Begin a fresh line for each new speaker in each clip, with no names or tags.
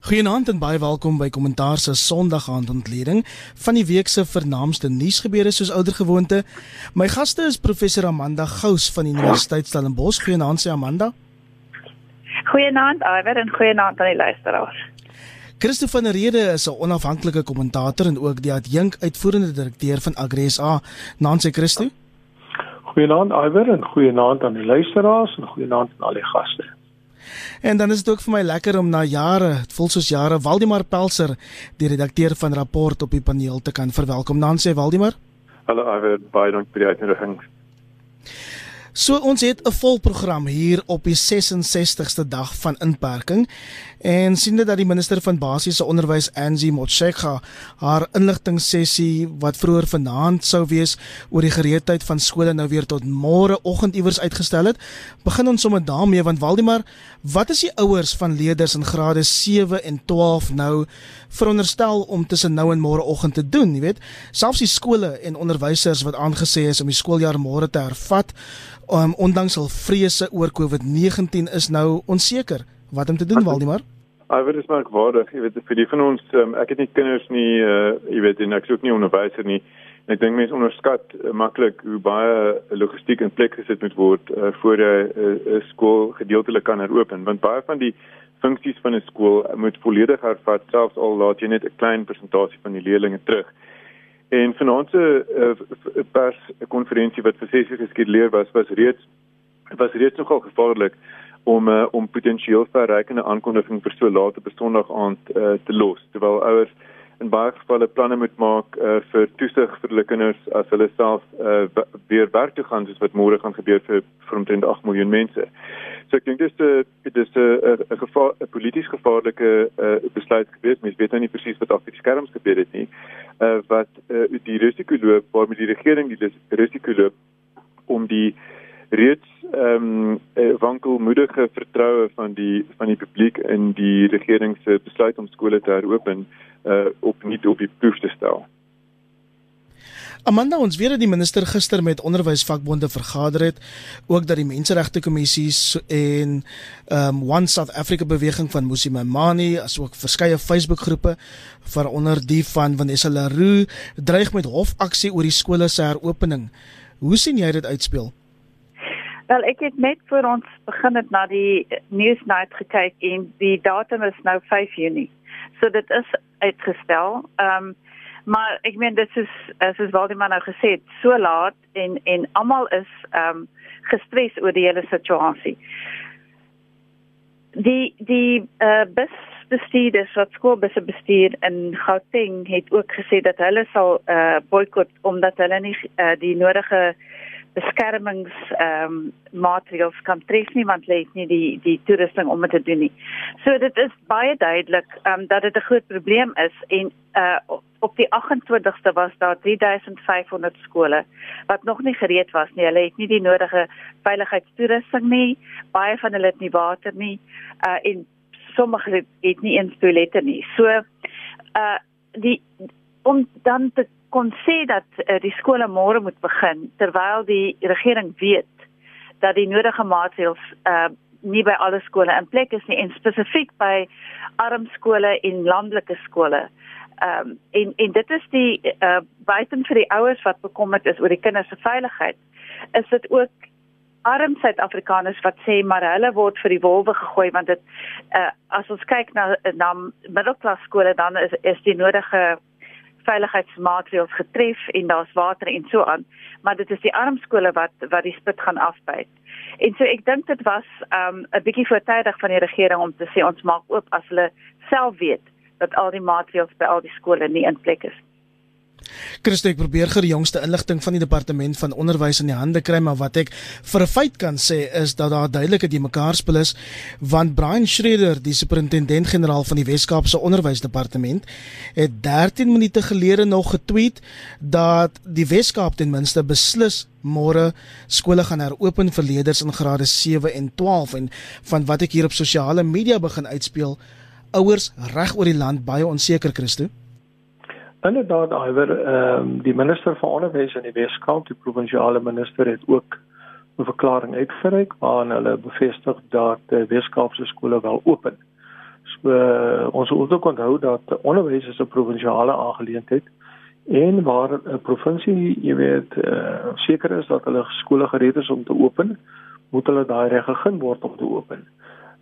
Goeienaand en baie welkom by Kommentaar se Sondagaand ontleding van die week se vernaamste nuusgebeure soos oudergewoonte. My gaste is professor Amanda Gous van die Universiteit Stellenbosch. Goeienaand sê Amanda.
Goeienaand Iwer en goeienaand aan die luisteraars.
Christo van der Rede is 'n onafhanklike kommentator en ook die adjunk uitvoerende direkteur van AgriSA. Nancy Christo.
Goeienaand Iwer en goeienaand aan die luisteraars en goeienaand aan al die gaste.
En dan is dit ook vir my lekker om na jare, dit voel soos jare, Waldemar Pelser, die redakteur van Rapport op die paneel te kan verwelkom. Dan sê Waldemar.
Hallo, Iver, baie dankie vir die uitnodiging.
So ons het 'n vol program hier op die 66ste dag van inperking en sien dit dat die minister van basiese onderwys Angie Motshekga haar inligtingsessie wat vroeër vanaand sou wees oor die gereedheid van skole nou weer tot môre oggend iewers uitgestel het. Begin ons sommer daarmee want Waldemar, wat is die ouers van leerders in grade 7 en 12 nou veronderstel om tussen nou en môre oggend te doen, jy weet? Selfs die skole en onderwysers wat aangesê is om die skooljaar môre te hervat, um, ondanks al vrese oor COVID-19 is nou onseker. Wat om te doen, Waldemar?
Ek weet dit is merkwaardig, jy weet vir die van ons, um, ek het nie kinders nie, uh, jy weet en ek is ook nie onderwyser nie. En ek dink mense onderskat uh, maklik hoe baie logistiek in plek gesit moet word uh, voor 'n uh, uh, skool gedeeltelik kan heropen, want baie van die funksies van 'n skool moet volledig hervat, selfs al laat jy net 'n klein persentasie van die leerders terug. En vanaand se uh, perskonferensie wat vir 6 uur geskeduleer was, was reeds was reeds nogal gevaarlik om uh, om potensieel verrykende aankondiging vir so laat op 'n Sondag aand uh, te los terwyl ouers in baie gevalle planne moet maak uh, vir toesig vir hulle kinders as hulle self uh, weer werk toe gaan soos wat môre gaan gebeur vir vir omtrent 8 miljoen mense. So ek dink dis 'n dis 'n 'n gevaar 'n polities gevaarlike uh, besluit gewees. Mens weet nou nie presies wat agter die skerms gebeur het nie. Uh, wat uh, die risiko loop waarmee die regering die risiko loop om die reeds ehm um, wankelmoedige vertroue van die van die publiek in die regering se besluit om skole te heropen uh op nie op die proef te stel.
Amanda ons dat die minister gister met onderwysvakbonde vergader het, ook dat die menseregte kommissies en um, One South Africa beweging van Musi Mamani asook verskeie Facebook-groepe waaronder die van Vanessa Leroux dreig met hofaksie oor die skole se heropening. Hoe sien jy dit uitspeel?
Wel, ek het net voor ons begin het na die Newsnight gekyk en die datum is nou 5 Junie. So dit is uitgestel. Ehm um, maar ek meen dit is soos Waldemar nou gesê so laat en en almal is ehm um, gestres oor die hele situasie. Die die uh, bus bestuurders wat skoolbusse bestuur in Gauteng het ook gesê dat hulle sal uh, boikot omdat hulle nie uh, die nodige beskermings ehm um, maatreëls kan tref nie want het nie die die toerusting om dit te doen nie. So dit is baie duidelik ehm um, dat dit 'n groot probleem is en uh op die 28ste was daar 3500 skole wat nog nie gereed was nie. Hulle het nie die nodige veiligheidstoerusting nie. Baie van hulle het nie water nie. Uh en sommige het nie eens toilette nie. So uh die om dan te kon sê dat uh, die skole môre moet begin terwyl die regering weet dat die nodige maatreëls uh, nie by alle skole in plek is nie en spesifiek by arm skole en landelike skole. Ehm um, en en dit is die uh, buiten vir die ouers wat bekommerd is oor die kinders se veiligheid. Is dit ook arm Suid-Afrikaners wat sê maar hulle word vir die wolwe gegooi want dit uh, as ons kyk na na middelklas skole dan is is die nodige veiligheidsmaatreëls getref en daar's water en so aan, maar dit is die arm skole wat wat die spit gaan afbyt. En so ek dink dit was um 'n bietjie voortydig van die regering om te sê ons maak oop as hulle self weet dat al die maatreëls by al die skole nie in plek is.
Christo ek probeer gere jongste inligting van die departement van onderwys in die hande kry maar wat ek vir 'n feit kan sê is dat daar duidelik die mekaar spel is want Brian Schreder die superintendent-generaal van die Wes-Kaapse onderwysdepartement het 13 minute gelede nog getweet dat die Wes-Kaap ten minste beslis môre skole gaan heropen vir leerders in grade 7 en 12 en van wat ek hier op sosiale media begin uitspeel ouers reg oor die land baie onseker Christo
Inderdaad, Iwer, ehm um, die minister van onderwys in die Weskaap, die provinsiale minister het ook 'n verklaring uitgereik waarin hulle bevestig dat die Weskaapse skole wel open. uh, ons moet ook onthou dat onderwys is 'n provinsiale aangeleentheid en waar 'n provinsie, jy weet, uh, seker is dat hulle skole gereed is om te open, moet hulle daai reg gegee word om te open.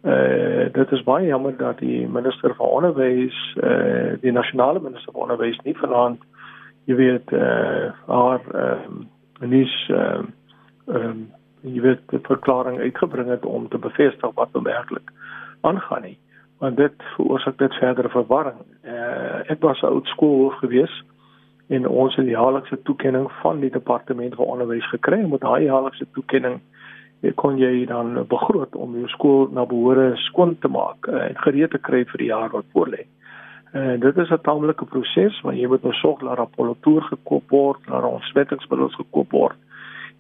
Uh dit is baie jammer dat die minister van onderwys, uh die nasionale minister van onderwys nie vanaand jy weet uh haar ehm uh, nuus ehm uh, um, jy weet die verklaring uitgebring het om te bevestig wat nou werklik aangaan nie. Want dit veroorsaak dit verdere verwarring. Uh ek was oud skoolhoof gewees en ons het die jaarlikse toekenning van die departement van onderwys gekry met daai jaarlikse toekenning kon jy dan begroot om jou skool na behoore skoon te maak eh, en gereed te kry vir die jaar wat voorlê. En uh, dit is 'n tamelike proses want jy moet nou sorg dat apparatuur gekoop word, dat ontsmettingsmiddels gekoop word.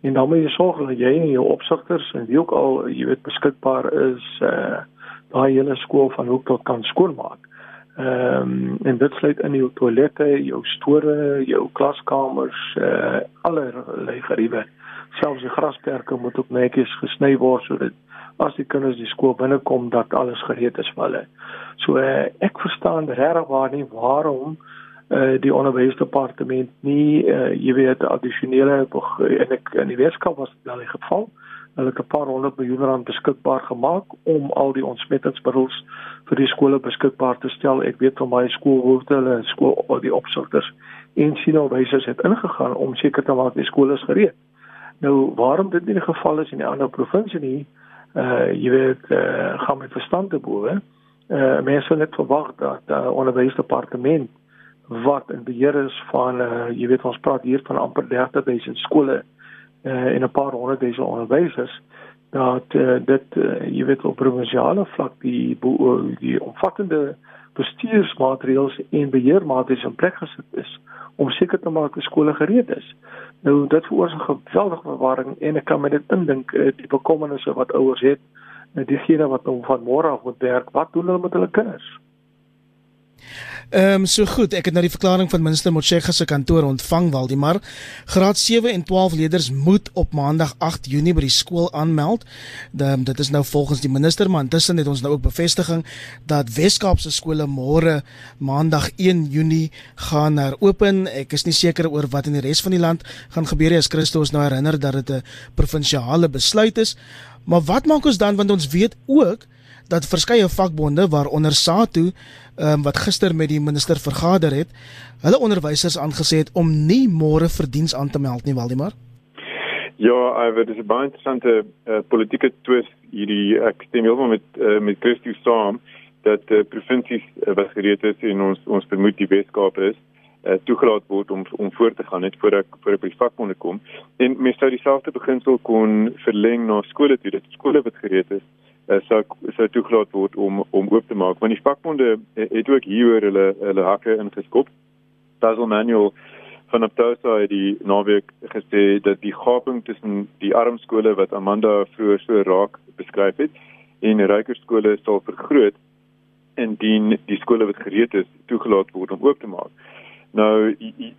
En dan moet jy sorg dat jy en jou opsigters en wie ook al jy weet beskikbaar is uh daai hele skool van hoek tot kan skoonmaak. Ehm um, en dit sluit in jou toilette, jou store, jou klaskamers, uh allerlei geriewe selfs die grasperke moet ook netjies gesny word sodat as die kinders die skool binnekom dat alles gereed is vir hulle. So uh, ek verstaan regtig waar nie waarom uh, die onderwysdepartement nie uh, jy weet addisionele en ek in die wetenskap was dit al die geval. Hulle het 'n paar honderd miljoen rand beskikbaar gemaak om al die ontsmettingsmiddels vir die skole beskikbaar te stel. Ek weet van my skoolhoofde, hulle skool die opsigters en sienalwysers het ingegaan om seker te maak die skole is gereed. Nou waarom dit nie die geval is in 'n ander provinsie nie, uh jy weet, uh gaan met verstand te bowe. Uh mense het verwag dat die uh, onderwysdepartement wat in beheer is van uh jy weet ons praat hier van amper 30000 skole uh en 'n paar honderd duisend onderwysers dat uh, dit uh, jy weet op provinsiale vlak die die omvattende bestuursmaatreëls en beheermaatreëls in plek gesit is om seker te maak dat skole gereed is. Nou dit veroorsaak geweldige verwarring en ek kan my dit indink eh, die bekommernisse wat ouers het, en diegene wat nou van môre af moet werk, wat doen hulle met hulle kinders?
Ehm um, so goed, ek het nou die verklaring van minister Motshega se kantoor ontvang Waldimar. Graad 7 en 12 leerders moet op Maandag 8 Junie by die skool aanmeld. De, dit is nou volgens die minister, maar intussen het ons nou ook bevestiging dat Weskaapse skole môre Maandag 1 Junie gaan heropen. Ek is nie seker oor wat in die res van die land gaan gebeur nie. As Christus nou herinner dat dit 'n provinsiale besluit is. Maar wat maak ons dan want ons weet ook dat verskeie vakbonde waaronder SATU um, wat gister met die minister vergader het, hulle onderwysers aangesê het om nie môre vir diens aan te meld nie, Waldemar.
Ja, Iver, dit is 'n baie interessante uh, politieke twist hierdie ek stem heeltemal met uh, met Christus saam dat uh, provinsies uh, wat gereed is en ons ons vermoed die Weskaap is uh, toegelaat word om om voort te gaan net voor ek voor ek by vakbonde kom en mens sou dieselfde beginsel kon verleng na skole toe dit skole wat gereed is sou sou toegelaat word om om oop te maak want die vakbonde eh, het ook hieroor hulle hulle hakke ingeskop. Basil Manuel van Aptosa het die naweek gesê dat die gaping tussen die arm skole wat Amanda vroeër so raak beskryf het en ryker skole sal vergroot indien die skole wat gereed is toegelaat word om oop te maak. Nou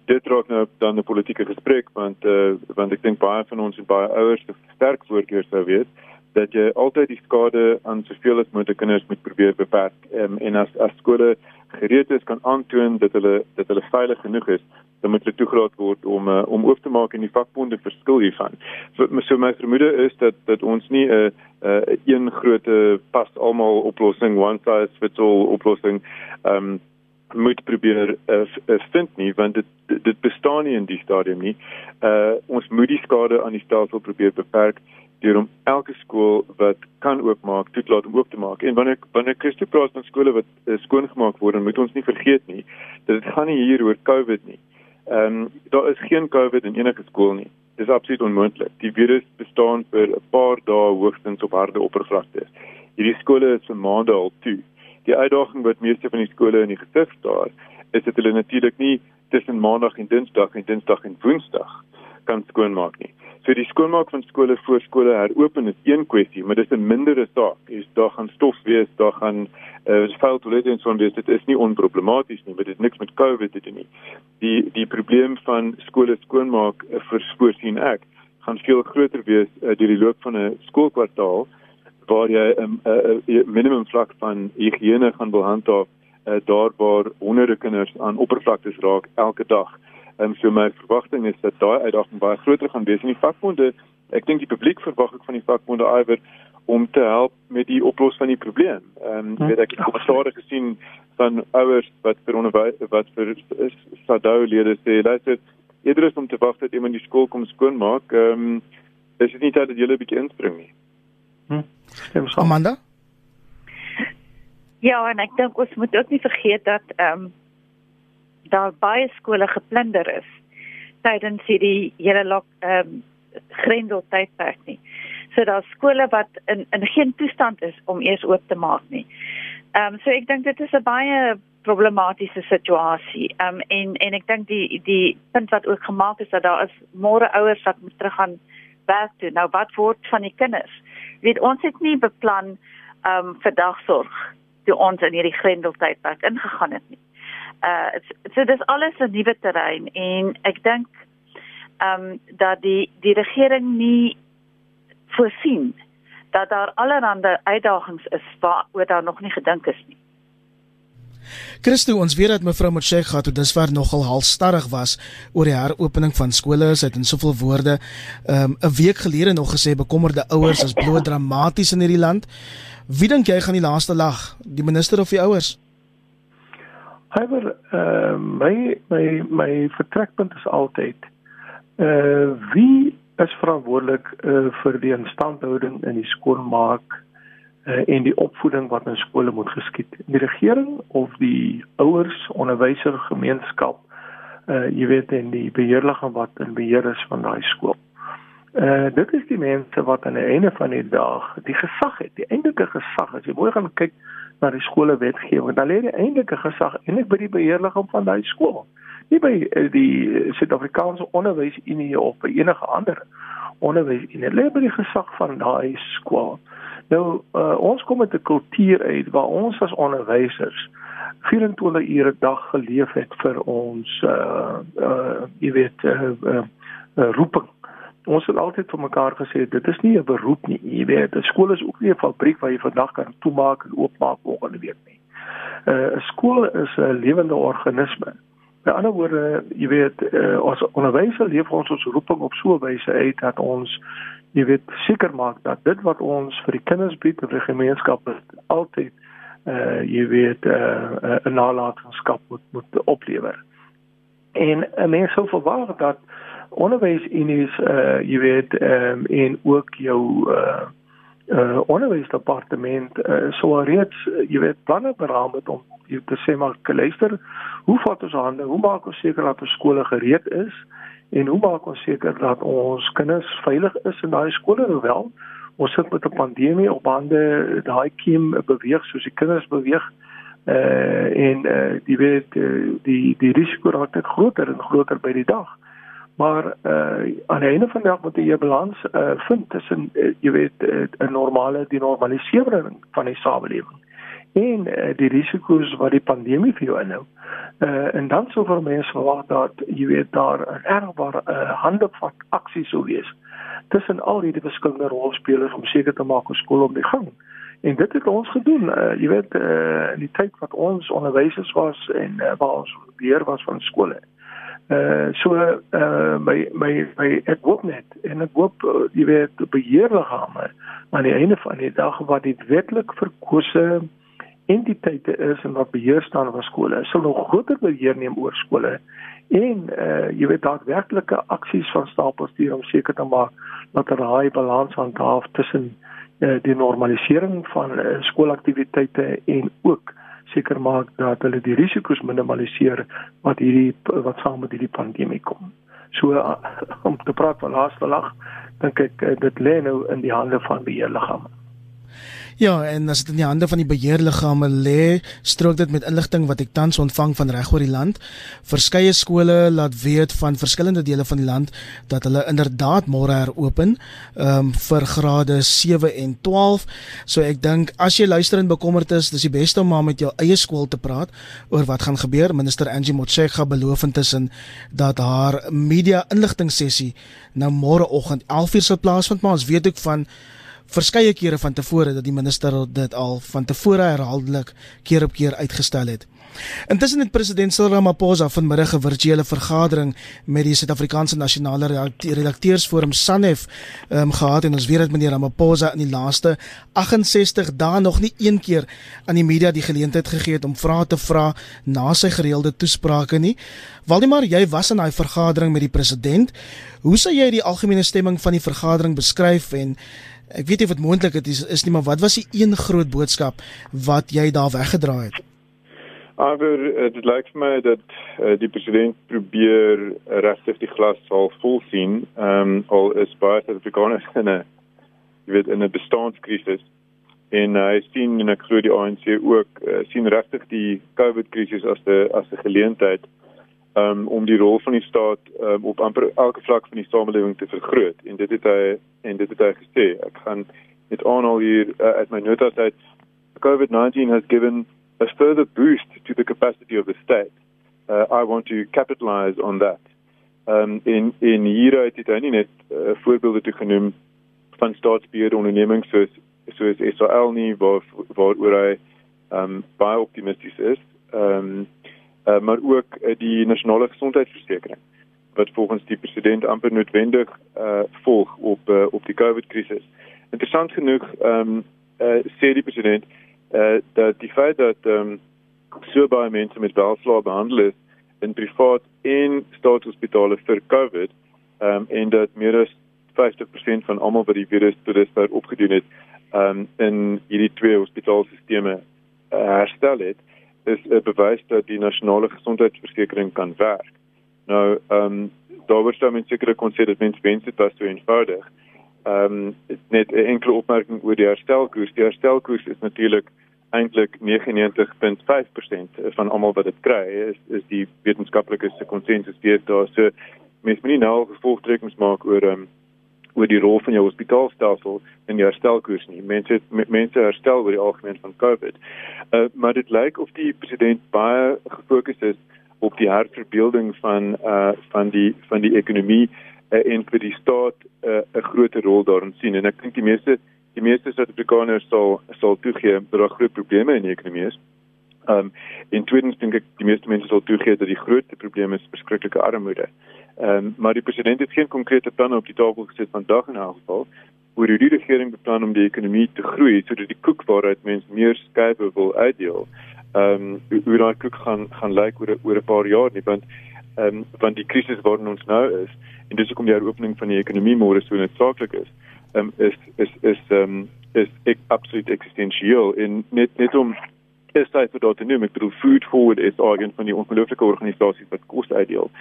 dit raak nou dan 'n politieke gesprek want uh, want ek dink baie van ons en baie ouers sterk voorkeur sou weet dat jy altyd die skade aan soveel as moontlik kinders moet probeer beperk um, en as as skole gereed is kan aantoon dat hulle dat hulle veilig genoeg is dan moet hulle toegelaat word om uh, om oop te maak en die vakbonde verskil hiervan. So, so my vermoede is dat dat ons nie 'n uh, 'n uh, een groot pas almal oplossing one size fits all oplossing ehm um, moet probeer uh, vind nie want dit dit bestaan nie in die stadium nie. Uh ons moet die skade aan die stelsel probeer beperk deur om elke skool wat kan oopmaak toelaat om oop te maak. En wanneer wanneer Christo praat van skole wat uh, skoongemaak word, moet ons nie vergeet nie dat dit gaan nie hier oor COVID nie. Ehm um, daar is geen COVID in enige skool nie. Dit is absoluut onmoontlik. Die virus bestaan vir 'n paar dae hoogstens op harde oppervlakte. Hierdie skole is vir maande al toe. Die uitdaging wat meeste van die skole in die gesig staar, is dat hulle natuurlik nie tussen maandag en dinsdag en dinsdag en woensdag kan skoonmaak nie. So die skoonmaak van skole voor skole heropen is een kwessie, maar dis 'n mindere saak. Is daar gaan stof wees, daar gaan uh, vuil toilette en so wees. Dit is nie onproblematies nie, maar dit het niks met COVID te doen nie. Die die probleem van skole skoonmaak uh, vir voorsien ek gaan veel groter wees uh, deur die loop van 'n skoolkwartaal waar jy 'n um, uh, uh, minimum vlak van higiëne gaan behandhaaf uh, daar waar honderde kinders aan oppervlaktes raak elke dag. Ehm um, so my verwagting is dat daai uitdaging baie groter gaan wees in die vakbonde. Ek dink die publiek verwag ook van die vakbonde iwer om te help met die oplossing van die probleem. Ehm um, weet ek het kommentaare gesien van ouers wat vir onderwys wat vir SADU lede sê, luister, eerder is om te wag dat iemand die skool kom skoonmaak. Ehm um, is dit nie tyd dat jy 'n bietjie inspring nie.
Hm. Amanda?
Ja, en ek dink ons moet ook nie vergeet dat ehm um, daar baie skole geplunder is tydens hierdie hele lok ehm um, grendel tydperk nie. So daar skole wat in in geen toestand is om eers oop te maak nie. Ehm um, so ek dink dit is 'n baie problematiese situasie. Ehm um, en en ek dink die die punt wat ook gemaak is dat daar is môre ouers wat moet teruggaan werk toe. Nou wat word van die kinders? Weet ons het nie beplan ehm um, vir dagsorg toe ons in hierdie grendeltydperk ingegaan het nie. Uh so dis alles 'n nuwe terrein en ek dink ehm um, dat die die regering nie voorsien dat daar allerlei uitdagings is waaroor daar nog nie gedink is nie.
Christo, ons weet dat mevrou Motshek gehad het disver nogal halstarrig was oor die heropening van skole. Sy het in soveel woorde ehm, 'n um, week gelede nog gesê bekommerde ouers is bloot dramaties in hierdie land. Wie dink jy gaan die laaste lag? Die minister of die ouers?
Hywer uh my my my vertrekpunt is altyd uh wie is verantwoordelik uh vir die instandhouding in die skoolmaak uh, en die opvoeding wat in skole moet geskied. Die regering of die ouers, onderwyser, gemeenskap, uh jy weet en die beheerliggaam wat in beheer is van daai skool. Uh dit is die mense wat aan die einde van die dag die gesag het, die eintlike gesag. As jy mooi gaan kyk na die skole wetgewing, dan lê die eintlike gesag eintlik by die beheerliggaam van daai skool. Nie by die Suid-Afrikaanse Onderwysunie of by enige ander onderwysunie. Lê by die gesag van daai skool. Nou uh, ons kom met 'n kultuur uit waar ons as onderwysers 24 ure 'n dag geleef het vir ons uh uh jy weet uh, uh, uh roeping. Ons het altyd vir mekaar gesê dit is nie 'n beroep nie. Jy weet, 'n skool is ook nie 'n fabriek waar jy vandag kan toemaak en oopmaak volgende week nie. 'n uh, Skool is 'n lewende organisme. Met ander woorde, jy weet, uh, ons onderwysers leef ons ons roeping op so 'n wyse uit dat ons jy weet seker maak dat dit wat ons vir die kinders bied of die gemeenskap altyd uh jy weet uh 'n nalatenskap moet moet oplewer. En 'n mens sou verwag dat onderwys in is uh jy weet um, en ook jou uh uh onderwysdepartement uh, sou reeds jy weet planne beraam het om jy te sê maar luister hoe vat ons hande hoe maak ons seker dat ons skole gereed is En hoe maak ons seker dat ons kinders veilig is in daai skole hoewel ons sit met 'n pandemie op hande daai kiem beweeg soos die kinders beweeg uh en uh die weet uh, die die risiko raak net groter en groter by die dag. Maar uh aan die einde van die dag moet jy 'n balans uh vind tussen uh, jy weet 'n uh, normale die normalisering van die samelewing en uh, die risiko's wat die pandemie vir jou inhou. Uh, en dan sou vir mense verwag dat jy weet daar 'n ergbare uh, handevat aksie sou wees tussen al hierdie verskillende rolspelers om seker te maak ons skool op die gang. En dit het ons gedoen. Uh, jy weet uh, in die tyd wat ons onderwysers was en uh, waar ons beheer was van skole. Uh so uh my my my ek hoop net en ek hoop uh, jy weet beheerliggame aan die einde van die dag wat dit wetlik verkose entiteite is en wat beheer staan oor skole, sal nog groter beheer neem oor skole en uh jy weet daadwerklike aksies van staatsbestuur om seker te maak dat er daai balans handhaaf tussen uh, die normalisering van uh, skoolaktiwiteite en ook seker maak dat hulle die risiko's minimaliseer wat hierdie wat saam met hierdie pandemie kom. So uh, om te praat van laaste lag, dink ek uh, dit lê nou in die hande van beheerliggame.
Ja, en as dit in die hande van die beheerliggame lê, strook dit met inligting wat ek tans ontvang van reg oor die land. Verskeie skole laat weet van verskillende dele van die land dat hulle inderdaad môre heropen, um, vir grade 7 en 12. So ek dink as jy luister en bekommerd is, dis die beste om maar met jou eie skool te praat oor wat gaan gebeur. Minister Angie Motshekga beloof intussen dat haar media inligting sessie nou môre oggend 11:00 sal plaasvind, maar ons weet ook van verskeie kere van tevore dat die minister dit al van tevore herhaaldelik keer op keer uitgestel het. Intussen het president Cyril Ramaphosa vanmiddag 'n virtuele vergadering met die Suid-Afrikaanse Nasionale Redakteursforum SANEF um, gehad en ons weet dat meneer Ramaphosa in die laaste 68 dae nog nie een keer aan die media die geleentheid gegee het om vrae te vra na sy gereelde toesprake nie. Waldemar, jy was in daai vergadering met die president. Hoe sou jy die algemene stemming van die vergadering beskryf en ek weet nie dit moontlik is, is nie, maar wat was die een groot boodskap wat jy daar weggedra het?
Maar dit lyk vir my dat uh, die president probeer regtig die glas half vol sien. Ehm um, al is baie Suid-Afrikaners in 'n jy weet in 'n bestaanskrisis en hy uh, sien en ek glo die ANC ook uh, sien regtig die COVID krisis as 'n as 'n geleentheid um, om die rol van die staat um, op amper elke vlak van die samelewing te vergroot en dit het hy en dit het hy gesê. Ek gaan net aanhaal hier uh, uit my notas uit COVID-19 has given a further boost to the capacity of the state. Uh, I want to capitalize on that. Um, in in hier het nie net uh, voorbeelde te genoem van staatsbeheerde ondernemings soos soos SAL nie waar waaroor hy um, baie optimisties is. Um, uh, maar ook uh, die nasionale gesondheidsversekering wat volgens die president amper noodwendig uh, volg op uh, op die COVID krisis. Interessant genoeg um, uh, sê die president uh, dat die feit dat um, so baie mense met welslae behandel is in privaat en staatshospitale vir COVID um, en dat meer as 50% van almal wat die virus toerisbaar opgedoen het um, in hierdie twee hospitaalstelsels uh, herstel het is 'n bewys dat die nasionale gesondheidsversekering kan werk. Nou, ehm um, daar word dan sekere kon sê dat mens wens dit was so eenvoudig. Ehm um, net 'n enkele opmerking oor die herstelkoers. Die herstelkoers is natuurlik eintlik 99.5% van almal wat dit kry is is die wetenskaplike se konsensus weet daar so mens moet nie nou gevolgtrekkings maak oor um, oor die rol van jou hospitaalstelsel in jou herstelkoers nie mense mense herstel oor die algemeen van covid uh, maar dit lyk of die president baie gefokus is op die herverbeelding van uh van die van die ekonomie uh, en vir die staat 'n uh, groter rol daarin sien en ek dink die meeste die meeste Suid-Afrikaners sal sal toegee dat daar groot probleme in die ekonomie is. Um in tweedens dink ek die meeste mense sal toegee dat die grootste probleem is verskriklike armoede. Um maar die president het geen konkrete planne op die tafel gesit vandag in elk geval hoe die regering beplan om die ekonomie te groei sodat die koek waaruit mense meer skype wil uitdeel. Um hoe daai koek gaan gaan lyk oor oor 'n paar jaar nie want um want die krisis waarin ons nou is en dis hoekom die heropening van die ekonomie môre so noodsaaklik is um, is is is um, is ek absoluut eksistensieel en net net om is dit vir dort noem ek bedoel food forward is organ van die ongelooflike organisasies wat kos uitdeel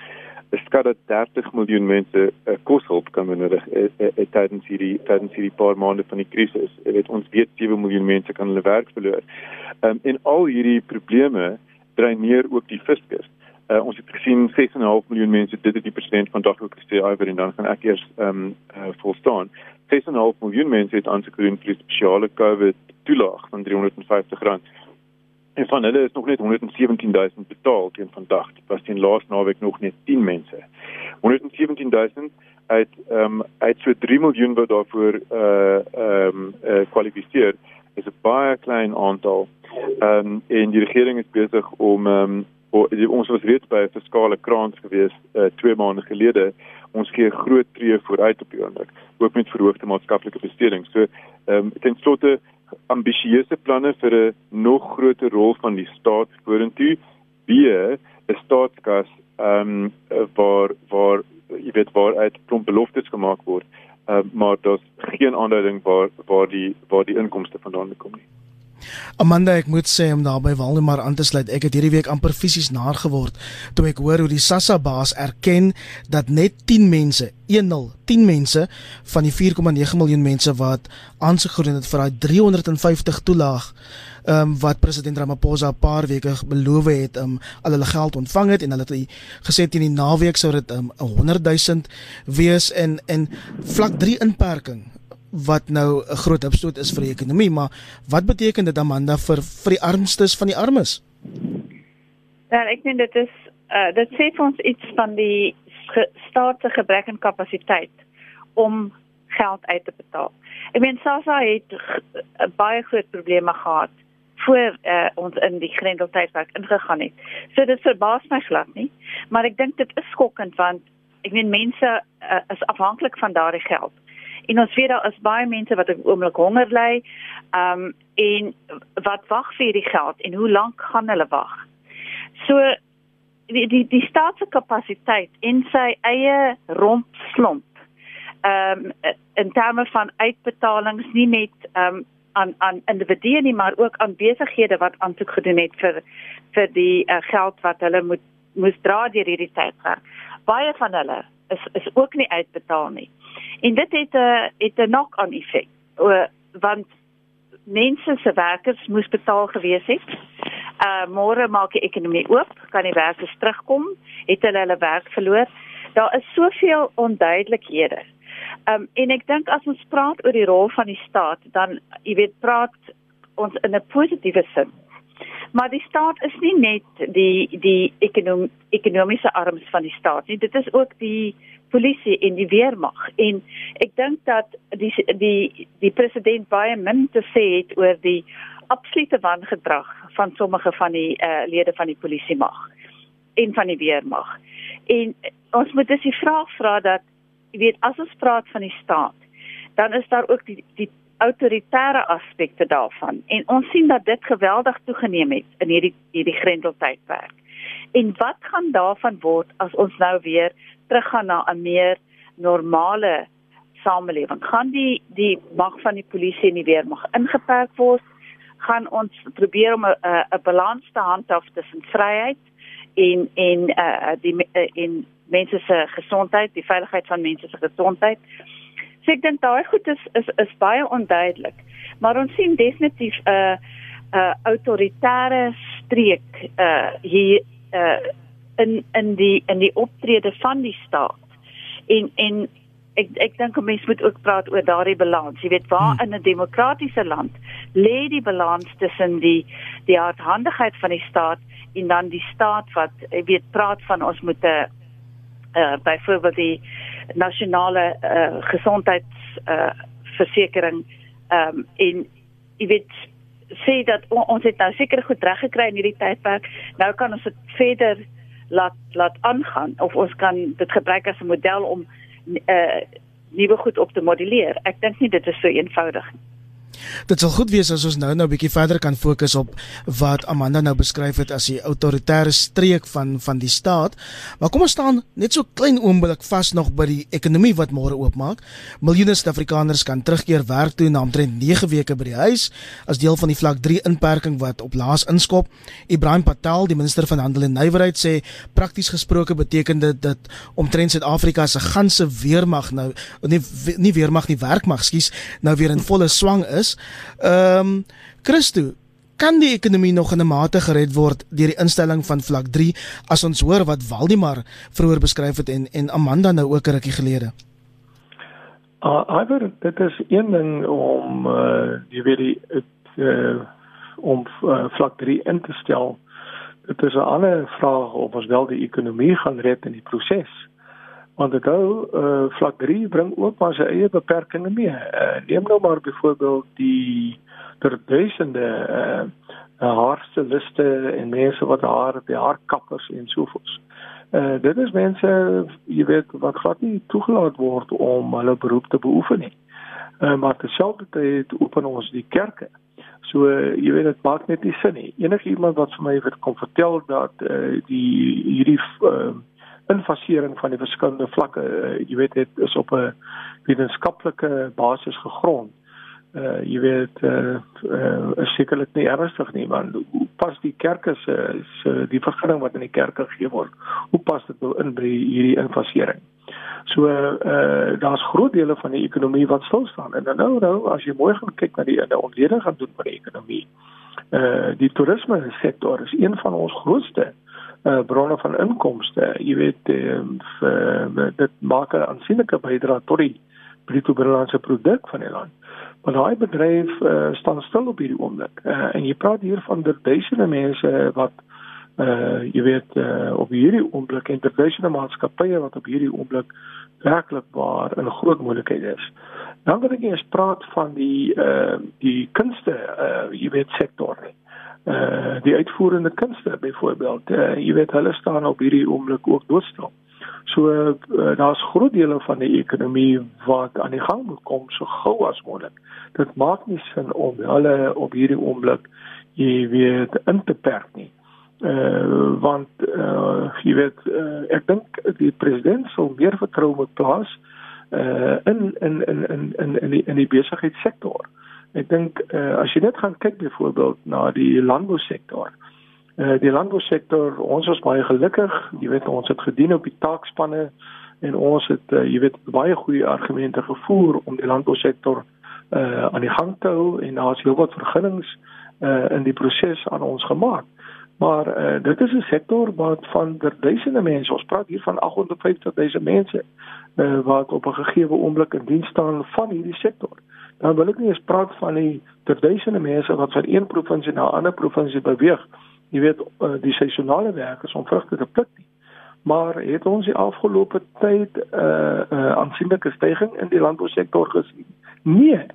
skat dat 30 miljoen mense uh, koshulp kan benodig uh, uh, tydens hierdie tydens hierdie paar maande van die krisis jy weet ons weet 7 miljoen mense kan hulle werk verloor um, en al hierdie probleme dreineer ook die fiskus Uh, ons het gesien 6.5 miljoen mense dit het die president vandag ook gesê iwer en dan gaan ek eers ehm um, uh, volstaan. 6.5 miljoen mense het gedoen vir spesiale COVID toelaag van R350. En van hulle is nog net 117000 betaal teen vandag. Dit was teen laas naweek nog net 10 mense. 117000 uit ehm uit so 3 miljoen wat daarvoor uh ehm um, uh, kwalifiseer is 'n baie klein aantal. Ehm um, en die regering is besig om ehm um, ons was reeds by 'n fiskale kraans gewees uh, twee maande gelede. Ons gee groot tree vooruit op die oomblik, ook met verhoogde maatskaplike besteding. So, ehm um, ten slotte ambisieuse planne vir 'n nog groter rol van die staat vorentoe, wie 'n staatskas ehm um, waar waar jy weet waar uit klomp beloftes gemaak word, uh, maar daar's geen aanduiding waar waar die waar die inkomste vandaan kom nie.
Amanda, ek moet sê om daarby Waldemar aan te sluit. Ek het hierdie week amper fisies naar geword toe ek hoor hoe die SASSA baas erken dat net 10 mense, 10, 10 mense van die 4,9 miljoen mense wat aansoek gedoen het vir daai 350 toelaag ehm um, wat president Ramaphosa 'n paar weke beloof het om um, al hulle geld ontvang het en hulle het gesê teen die naweek sou dit um, 'n 100 000 wees en en vlak 3 inperking wat nou 'n groot opstoot is vir die ekonomie, maar wat beteken dit Amanda vir vir die armstes van die armes?
Ja, ek dink dit is uh dit sê vir ons iets van die ge, staat se gebrek aan kapasiteit om geld uit te betaal. Ek meen SASSA het baie groot probleme gehad voor uh, ons in die grendeltydperk ingegaan het. So dit verbaas my glad nie, maar ek dink dit is skokkend want ek meen mense uh, is afhanklik van daardie geld. En ons weet daar is baie mense wat op oomblik honger ly, ehm um, en wat wag vir hierdie geld en hoe lank gaan hulle wag? So die die die staatskapasiteit in sy eie romp slomp. Ehm um, in terme van uitbetalings nie net ehm um, aan aan individue nie maar ook aan besighede wat aansoek gedoen het vir vir die uh, geld wat hulle moet moes dra deur hierdie tydperk. Baie van hulle is is ook nie uitbetaal nie. En dit het 'n het 'n knock-on effek. Want mense se werkers moes betaal gewees het. Uh môre maak die ekonomie oop, kan die werkers terugkom, het hulle hulle werk verloor. Daar is soveel onduidelikhede. Um en ek dink as ons praat oor die rol van die staat, dan jy weet praat ons in 'n positiewe sin. Maar die staat is nie net die die ekonom, ekonomiese arms van die staat nie. Dit is ook die polisie en die weermag. En ek dink dat die die die president baie min te sê het oor die absolute wangedrag van sommige van die uh, lede van die polisie mag en van die weermag. En ons moet dus die vraag vra dat jy weet as ons praat van die staat, dan is daar ook die die autoritaire aspekte daarvan. En ons sien dat dit geweldig toegeneem het in hierdie hierdie grendeltydperk. En wat gaan daarvan word as ons nou weer teruggaan na 'n meer normale samelewing? Gaan die die mag van die polisie en die weermag ingeperk word? Gaan ons probeer om 'n 'n balans te handhaaf tussen vryheid en en uh die uh, en mense se gesondheid, die veiligheid van mense se gesondheid. So ek dink daai goed is is is baie onduidelik. Maar ons sien definitief 'n uh, 'n uh, autoritaire streek uh hier uh in in die in die optrede van die staat. En en ek ek dink 'n mens moet ook praat oor daardie balans. Jy weet waar hmm. in 'n demokratiese land lê die balans tussen die die hardhandigheid van die staat en dan die staat wat jy weet praat van ons moet 'n uh, byvoorbeeld die nasionale uh, gesondheids uh, versekering um, en jy weet sê dat on, ons het nou seker goed reg gekry in hierdie tydperk. Nou kan ons dit verder laat laat aangaan of ons kan dit gebruik as 'n model om uh, nuwe goed op te modelleer. Ek dink nie dit is so eenvoudig nie
Dit sal goed wees as ons nou nou 'n bietjie verder kan fokus op wat Amanda nou beskryf het as die autoritaire streek van van die staat. Maar kom ons staan net so klein oomblik vas nog by die ekonomie wat môre oopmaak. Miljoene Suid-Afrikaners kan terugkeer werk toe na omtrent 9 weke by die huis as deel van die vlak 3 inperking wat op laas inskop. Ibrahim Patel, die minister van Handel en Nywerheid sê prakties gesproke beteken dit dat omtrent Suid-Afrika se ganse weermag nou nie nie weermag nie werkmag, skus, nou weer in volle swang is is. Ehm um, Christo, kan die ekonomie nog in 'n mate gered word deur die instelling van vlak 3 as ons hoor wat Waldemar vroeër beskryf het en en Amanda nou ook 'n rukkie gelede?
Uh, Iver, dit is een ding om uh jy weet die uh om uh, vlak 3 in te stel. Dit is 'n ander vraag of ons wel die ekonomie gaan red in die proses. Want dit hou uh, vlak 3 bring ook maar sy eie beperkings mee. Uh, neem nou maar byvoorbeeld die ter duisende uh, haarsteliste en mense wat haar by haar kappers en so voort. Uh, dit is mense jy weet wat glad nie toegelaat word om hulle beroep te beoefen nie. Uh, maar terselfdertyd open ons die kerke. So uh, jy weet dit maak net nie sin nie. Enige iemand wat vir my wil kom vertel dat uh, die hierdie uh, infasering van die verskillende vlakke uh, jy weet dit is op 'n wetenskaplike basis gegrond. Uh jy weet uh, uh sekerlik nie ernstig nie want hoe pas die kerke se se die vergunning wat in die kerke gegee word hoe pas dit nou in by hierdie infasering so uh daar's groot dele van die ekonomie wat stil staan en nou nou as jy mooi gaan kyk na die die ontleding gaan doen van die ekonomie uh die toerisme sektor is een van ons grootste uh uh, bronne van inkomste. Jy weet uh, uh, dit maak 'n aansienlike bydrae tot die bruto binnelandse produk van die land. Maar daai bedryf uh, staan stil op hierdie oomblik. Uh, en jy praat hier van duisende mense wat uh jy weet uh op hierdie oomblik en terwyl maatskappye wat op hierdie oomblik werklik waar in groot moontlikheid is. Dan wil ek eers praat van die uh die kunste uh jy weet sektor nie. Uh die uitvoerende kunste byvoorbeeld uh jy weet hulle staan op hierdie oomblik ook doodstil. So uh, daar's groot dele van die ekonomie wat aan die gang moet kom so gou as moontlik. Dit maak nie sin om hulle op hierdie oomblik jy weet in te perk nie uh, want uh, jy weet uh, ek dink die president sou meer vertrou moet plaas uh, in in in in in in die, in die besigheidssektor. Ek dink uh, as jy net gaan kyk byvoorbeeld na die landbousektor. Uh, die landbousektor, ons is baie gelukkig, jy weet ons het gedien op die taakspanne en ons het uh, jy weet baie goeie argumente gevoer om die landbousektor uh, aan die gang te hou en daar's heelwat vergunnings uh, in die proses aan ons gemaak. Maar uh, dit is 'n sektor wat van duisende mense, ons praat hier van 850 000 mense uh, wat op 'n gegeewe oomblik in diens staan van hierdie sektor. Dan wil ek nie eens praat van die duisende mense wat van een provinsie na 'n ander provinsie beweeg. Jy weet uh, die seisonale werkers om vrugte te pluk nie. Maar het ons die afgelope tyd 'n uh, uh, aansienlike stygings in die landbousektor gesien? Nee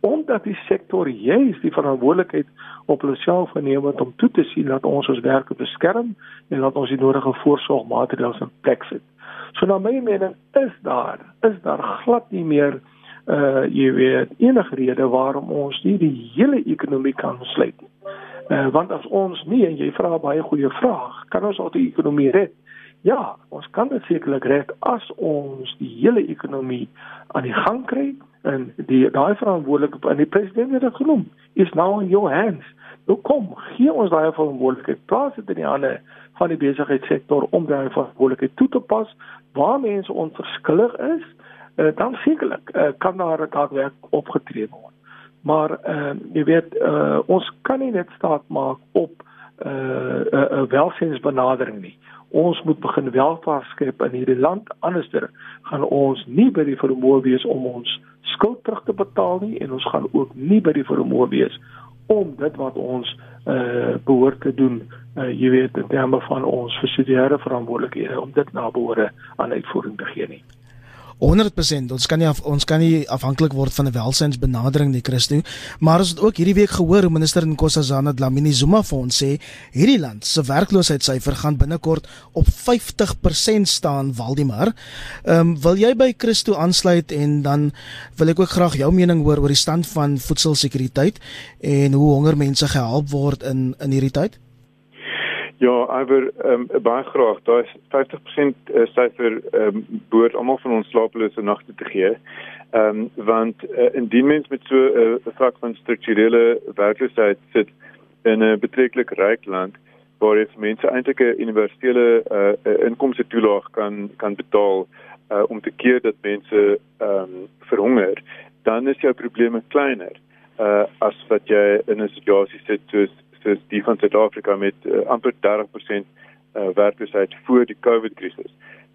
omdat die sektor juis die verantwoordelikheid op homself geneem het om toe te sien dat ons ons werke beskerm en dat ons die nodige voorsorgmaatreëls in plek sit. So na my mening is daar is daar glad nie meer uh jy weet enige rede waarom ons nie die hele ekonomie kan sluit nie. Uh want as ons nie en jy vra baie goeie vraag, kan ons al die ekonomie red? Ja, ons kan dit sekerlik red as ons die hele ekonomie aan die gang kry en die daai verantwoordelikheid en die president het dit genoem is now in your hands. Nou kom, gee ons daai verantwoordelikheid. Plaas dit in die hande van die besigheidssektor om daai verantwoordelikheid toe te pas waar mense onverskillig is, uh, dan sekerlik uh, kan daar daadwerk opgetree word. Maar uh, jy weet uh, ons kan nie net staat maak op 'n uh, uh, uh, welsynsbenadering nie ons moet begin welvaart skep in hierdie land anderster gaan ons nie by die vermoë wees om ons skuld terug te betaal nie en ons gaan ook nie by die vermoë wees om dit wat ons uh behoort te doen uh jy weet in terme van ons versidere verantwoordelikhede om dit na behoore aan uitvoering te gee nie
100% ons kan nie af, ons kan nie afhanklik word van 'n welsynsbenadering nie Christo maar ons het ook hierdie week gehoor hoe minister Nkosazana Dlamini Zuma vir ons sê hierdie land se werkloosheidssyfer gaan binnekort op 50% staan Waldemar. Ehm um, wil jy by Christo aansluit en dan wil ek ook graag jou mening hoor oor die stand van voedselsekuriteit en hoe honger mense gehelp word in in hierdie tyd
Ja, aber ehm um, baie graag. Daar is 50% uh, syfer ehm um, behoort almal van ons slapelose nagte te gee. Ehm um, want uh, indien mens met so 'n uh, vlak van strukturele werkloosheid sit in 'n betreklik ryk land waar jy mense eintlik 'n universele uh, inkomste toelaag kan kan betaal uh, om te keer dat mense ehm um, verhonger, dan is jou probleme kleiner uh, as wat jy in 'n situasie sit soos soos die van Suid-Afrika met uh, amper 30% uh, eh, werkloosheid voor die COVID-krisis.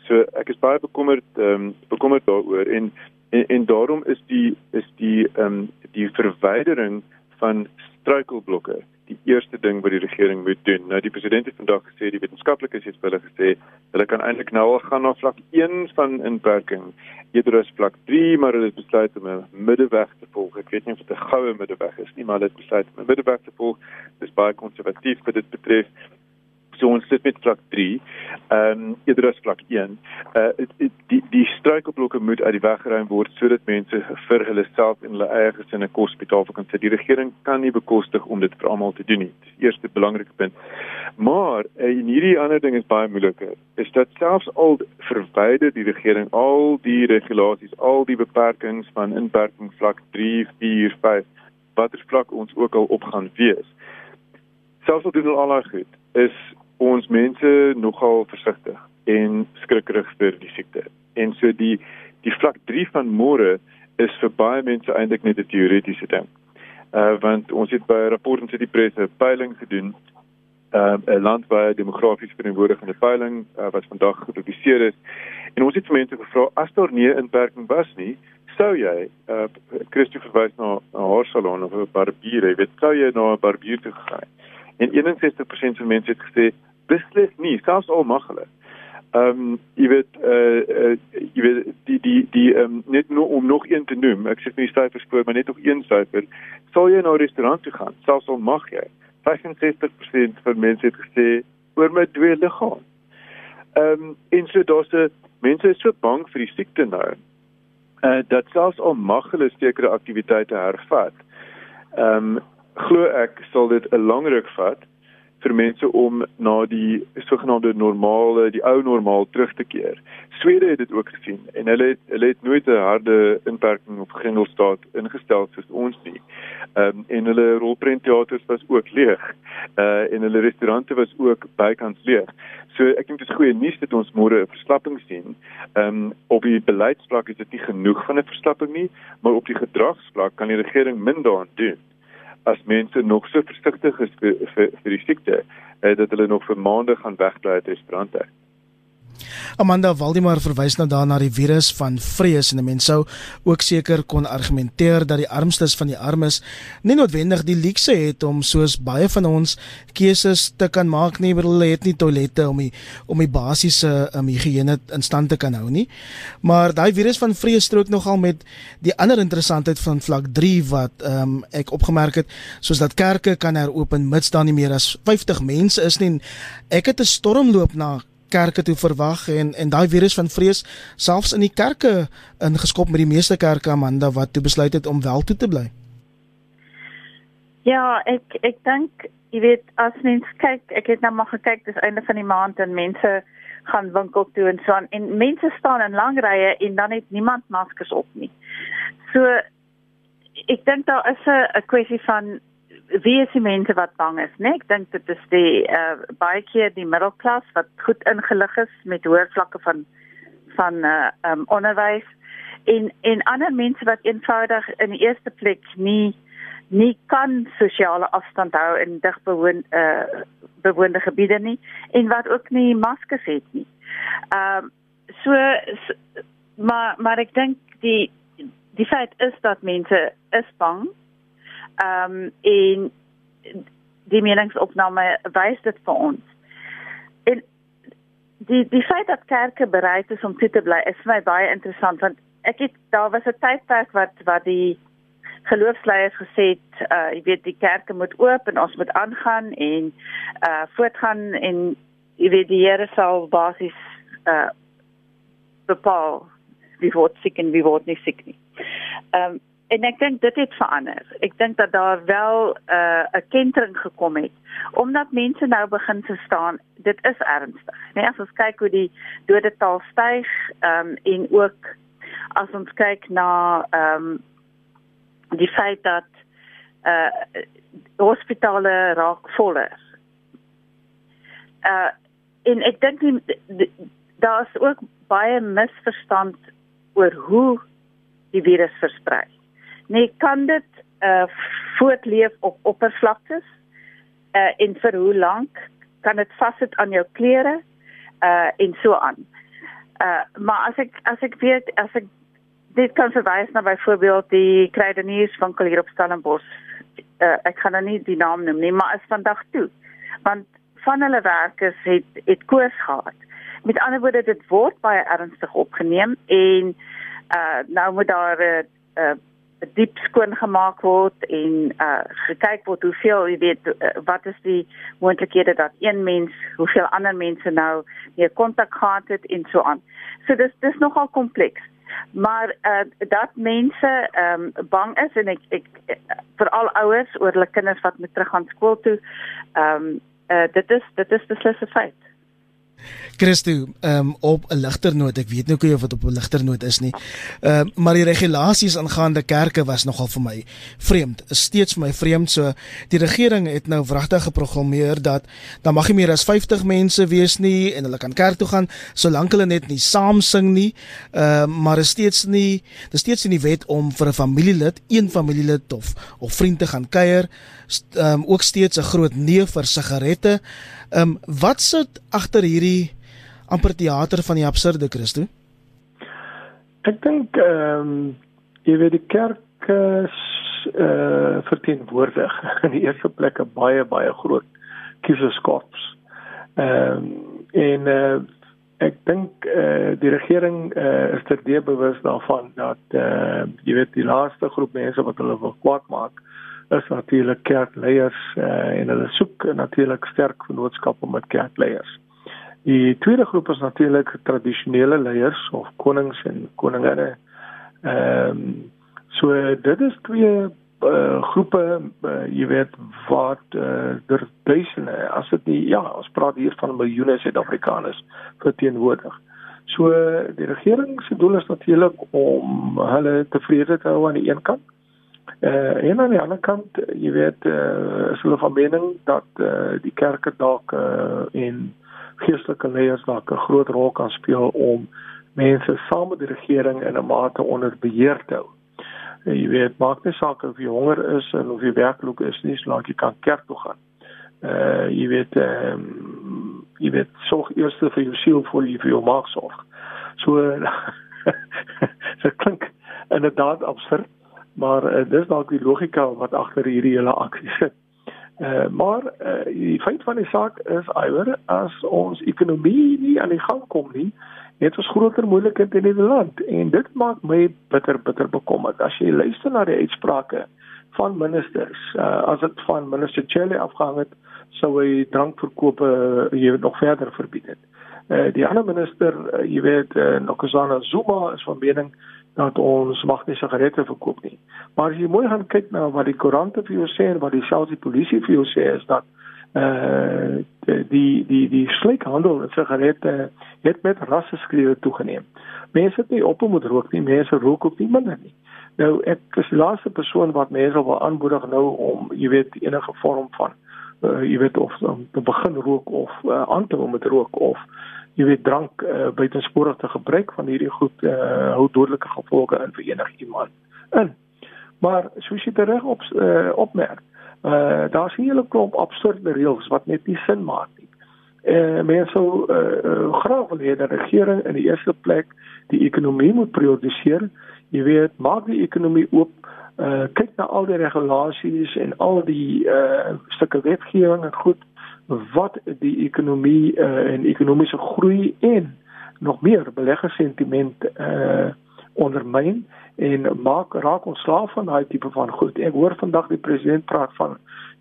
So ek is baie bekommerd um, bekommerd daaroor en, en en daarom is die is die ehm um, die verwydering van struikelblokke die eerste ding wat die regering moet doen. Nou die president het vandag gesê die wetenskaplikes het hulle gesê hulle kan eintlik nou al gaan na vlak 1 van inperking eerder as vlak 3, maar hulle het besluit om 'n middeweg te volg. Ek weet nie of dit 'n goue middeweg is nie, maar hulle het besluit om 'n middeweg te volg. Dis baie konservatief wat dit betref so ons sit met vlak 3 ehm um, eerder as vlak 1 uh, die die struikelblokke moet uit die weg geruim word sodat mense vir hulle self en hulle eie gesinne kos betaal kan sê die regering kan nie bekostig om dit vir almal te doen nie. Dis eerste belangrike punt. Maar uh, en hierdie ander ding is baie moeiliker is dat selfs al verwyder die regering al die regulasies al die beperkings van inperking vlak 3 4 5 watter vlak ons ook al op gaan wees selfs al doen hulle al goed is ons mense nogal versigtig en skrikkerig vir die siekte. En so die die vlak 3 van môre is vir baie mense eintlik net 'n teoretiese ding. Uh want ons het by rapport en City Press 'n peiling gedoen. Uh 'n landwyse demografiese verantwoordigende peiling uh, wat vandag gepubliseer is. En ons het vir mense gevra as daar nie 'n inperking was nie, sou jy uh Christo verwys na 'n haarsalon of 'n barbier, jy weet, sou jy na 'n barbier toe gegaan? En 61% van mense het gesê beslis nie, selfs al mag hulle. Ehm um, jy weet eh uh, uh, weet die die die ehm um, net no, om nog een te noem. Ek sê nie syfers voor, maar net nog een syfer. Sal jy na 'n restaurant toe gaan, selfs al mag jy. 65% van mense het gesê oor my twee liggaam. Ehm um, en so daar's 'n mense is so bang vir die siekte nou. Eh uh, dat selfs al mag hulle sekere aktiwiteite hervat. Ehm um, glo ek sal dit 'n lang ruk vat vir mense om na die sogenaamde normale, die ou normaal terug te keer. Swede het dit ook gesien en hulle het hulle het nooit 'n harde inperking op grendelstaat ingestel soos ons nie. Ehm um, en hulle rolprentteaters was ook leeg. Uh en hulle restaurante was ook bykans leeg. So ek dink dit is goeie nuus dat ons môre 'n verslapping sien. Ehm um, op die beleidsvlak is dit nie genoeg van 'n verslapping nie, maar op die gedragsvlak kan die regering min daaraan doen as mense nog so versigtig is vir vir, vir die siekte eh, dat hulle nog vir maande gaan wegbly uit restaurante.
Amanda Waldemar verwys nou daarna die virus van vrees en mense sou ook seker kon argumenteer dat die armstes van die armes nie noodwendig die luukse het om soos baie van ons keuses te kan maak nie, bedoel hulle het nie toilette om die om die basiese um, higiëne in stand te kan hou nie. Maar daai virus van vrees strook nogal met die ander interessantheid van vlak 3 wat um, ek opgemerk het, soos dat kerke kan heropen mits daar nie meer as 50 mense is nie. Ek het 'n stormloop na kerke toe verwag en en daai virus van vrees selfs in die kerke ingeskop met die meeste kerke Amanda wat toe besluit het om wel toe te bly.
Ja, ek ek dink jy weet as mens kyk, ek het nou maar gekyk dis einde van die maand en mense gaan winkel toe en so aan en mense staan in lang rye en dan het niemand maskers op nie. So ek dink daar is 'n kwessie van wie is die mense wat bang is, né? Nee? Ek dink dit is die uh baie keer die middelklas wat goed ingelig is met hoë vlakke van van uh um onderwys en en ander mense wat eenvoudig in die eerste plek nie nie kan sosiale afstand hou in digbewoon uh bewoonde gebiede nie en wat ook nie maskers het nie. Ehm um, so, so maar maar ek dink die die feit is dat mense is bang Ehm um, en die meningsopname wys dit vir ons. En die die feit dat kerke bereid is om toe te bly is vir my baie interessant want ek het daar was 'n tydperk wat wat die geloofsleiers gesê het uh jy weet die kerke moet oop en ons moet aangaan en uh voortgaan en jy weet die Here sal basies uh bepaal wie word siek en wie word nie siek nie. Ehm um, en ek dink dit het verander. Ek dink dat daar wel 'n uh, 'n kentering gekom het omdat mense nou begin te staan dit is ernstig. Nee, as ons kyk hoe die dodetal styg ehm um, en ook as ons kyk na ehm um, die feit dat uh hospitale raak voller. Uh en ek dink daar's ook baie misverstand oor hoe die virus versprei nee kan dit uh voortleef op oppervlaktes uh en vir hoe lank kan dit vassit aan jou klere uh en so aan. Uh maar as ek as ek weet as ek dit kan verwys na byvoorbeeld die kruidenierswinkel hier op Stellenbosch. Uh ek gaan nou nie die naam noem nie, maar is vandag toe. Want van hulle werkers het het koers gehad. Met ander woorde dit word baie ernstig opgeneem en uh nou moet daar 'n uh, diep skoon gemaak word en uh gekyk word hoeveel jy weet uh, wat is die moontlikhede dat een mens hoeveel ander mense nou meer kontak gehad het en so aan. So dis dis nogal kompleks. Maar uh dat mense ehm um, bang is en ek ek veral ouers oor hulle kinders wat moet terug gaan skool toe. Ehm um, uh dit is dit is beslis 'n feit.
Christo, ehm um, op 'n ligter noot, ek weet nou nie of dit op 'n ligter noot is nie. Ehm uh, maar die regulasies aangaande kerke was nogal vir my vreemd. Is steeds vir my vreemd. So die regering het nou wragtig geprogrammeer dat dan mag nie meer as 50 mense wees nie en hulle kan kerk toe gaan solank hulle net nie saam sing nie. Ehm uh, maar is steeds nie, dis steeds in die wet om vir 'n familielid, een familielid of of vriend te gaan kuier. Um, ook steeds 'n groot nee vir sigarette. Ehm um, wat sit agter hierdie amper teater van die absurde Christo?
Ek dink ehm um, jy weet die kerk is eh uh, verteenwoordig in die eerste plek 'n baie baie groot kieserskorps. Ehm um, en uh, ek dink uh, die regering uh, is ter bewus daarvan dat uh, jy weet die laaste groep mense wat hulle wil kwaad maak is natuurlik kerkleiers uh, en hulle soek natuurlik sterk vennootskappe met kerkleiers. Die tweede groep is natuurlik tradisionele leiers of konings en koninginne. Ehm um, so dit is twee uh, groepe uh, jy weet wat uh, der duisende as dit nie ja, ons praat hier van miljoene Suid-Afrikaners verteenwoordig. So die regering se doel is natuurlik om hulle tevrede te hou aan die een kant. Uh, en aan die ander kant, jy weet, uh, is hulle van mening dat uh, die kerke dalk uh, en geestelike leiers dalk 'n groot rol kan speel om mense saam met die regering in 'n mate onder beheer te hou. En jy weet, maak nie saak of jy honger is en of jy werkloop is nie, solank jy kan kerk toe gaan. Uh jy weet ehm um, jy weet sorg eers vir jou siel voor jy vir jou maag sorg. So dit klink inderdaad absurd, maar uh, dis dalk die logika wat agter hierdie hele aksie sit. Uh, maar uh, die feit van die saak is iwer as ons ekonomie nie aan die gang kom nie, het ons groter moeilikheid in die land en dit maak my bitter bitter bekommerd. As jy luister na die uitsprake van ministers, uh, as dit van minister Chelle afgehang het, sou hy drankverkope uh, jy weet nog verder verbied het. Uh, die ander minister, uh, jy weet, uh, Nkosi Zuma is van mening dat ons mag nie sigarette verkoop nie. Maar as jy mooi gaan kyk na wat die koerante vir jou sê en wat die selfs die polisie vir jou sê is dat uh die die die slikhandel met sigarette het met rasseskrewe toegeneem. Mense het nie op moet rook nie, mense rook op nie minder nie. Nou ek is die laaste persoon wat mense wil aanmoedig nou om jy weet enige vorm van uh jy weet of om te begin rook of uh, aan te hou met rook of jy weet drank uh, buitensporig te gebruik van hierdie goed uh, hou dodelike gevolge in vir enigiemand in. Maar soos jy reg op uh, opmerk, uh, daar's 'n hele klomp absurde reëls wat net nie sin maak nie. Eh uh, mense sou uh, uh, graag wil hê dat die regering in die eerste plek die ekonomie moet prioritiseer. Jy weet, maak die ekonomie oop, uh, kyk na al die regulasies en al die uh, stukke wetgewing en goed wat die ekonomie uh, en ekonomiese groei en nog meer beleggersentiment uh ondermyn en maak raak ons slaaf van daai tipe van goed. Ek hoor vandag die president praat van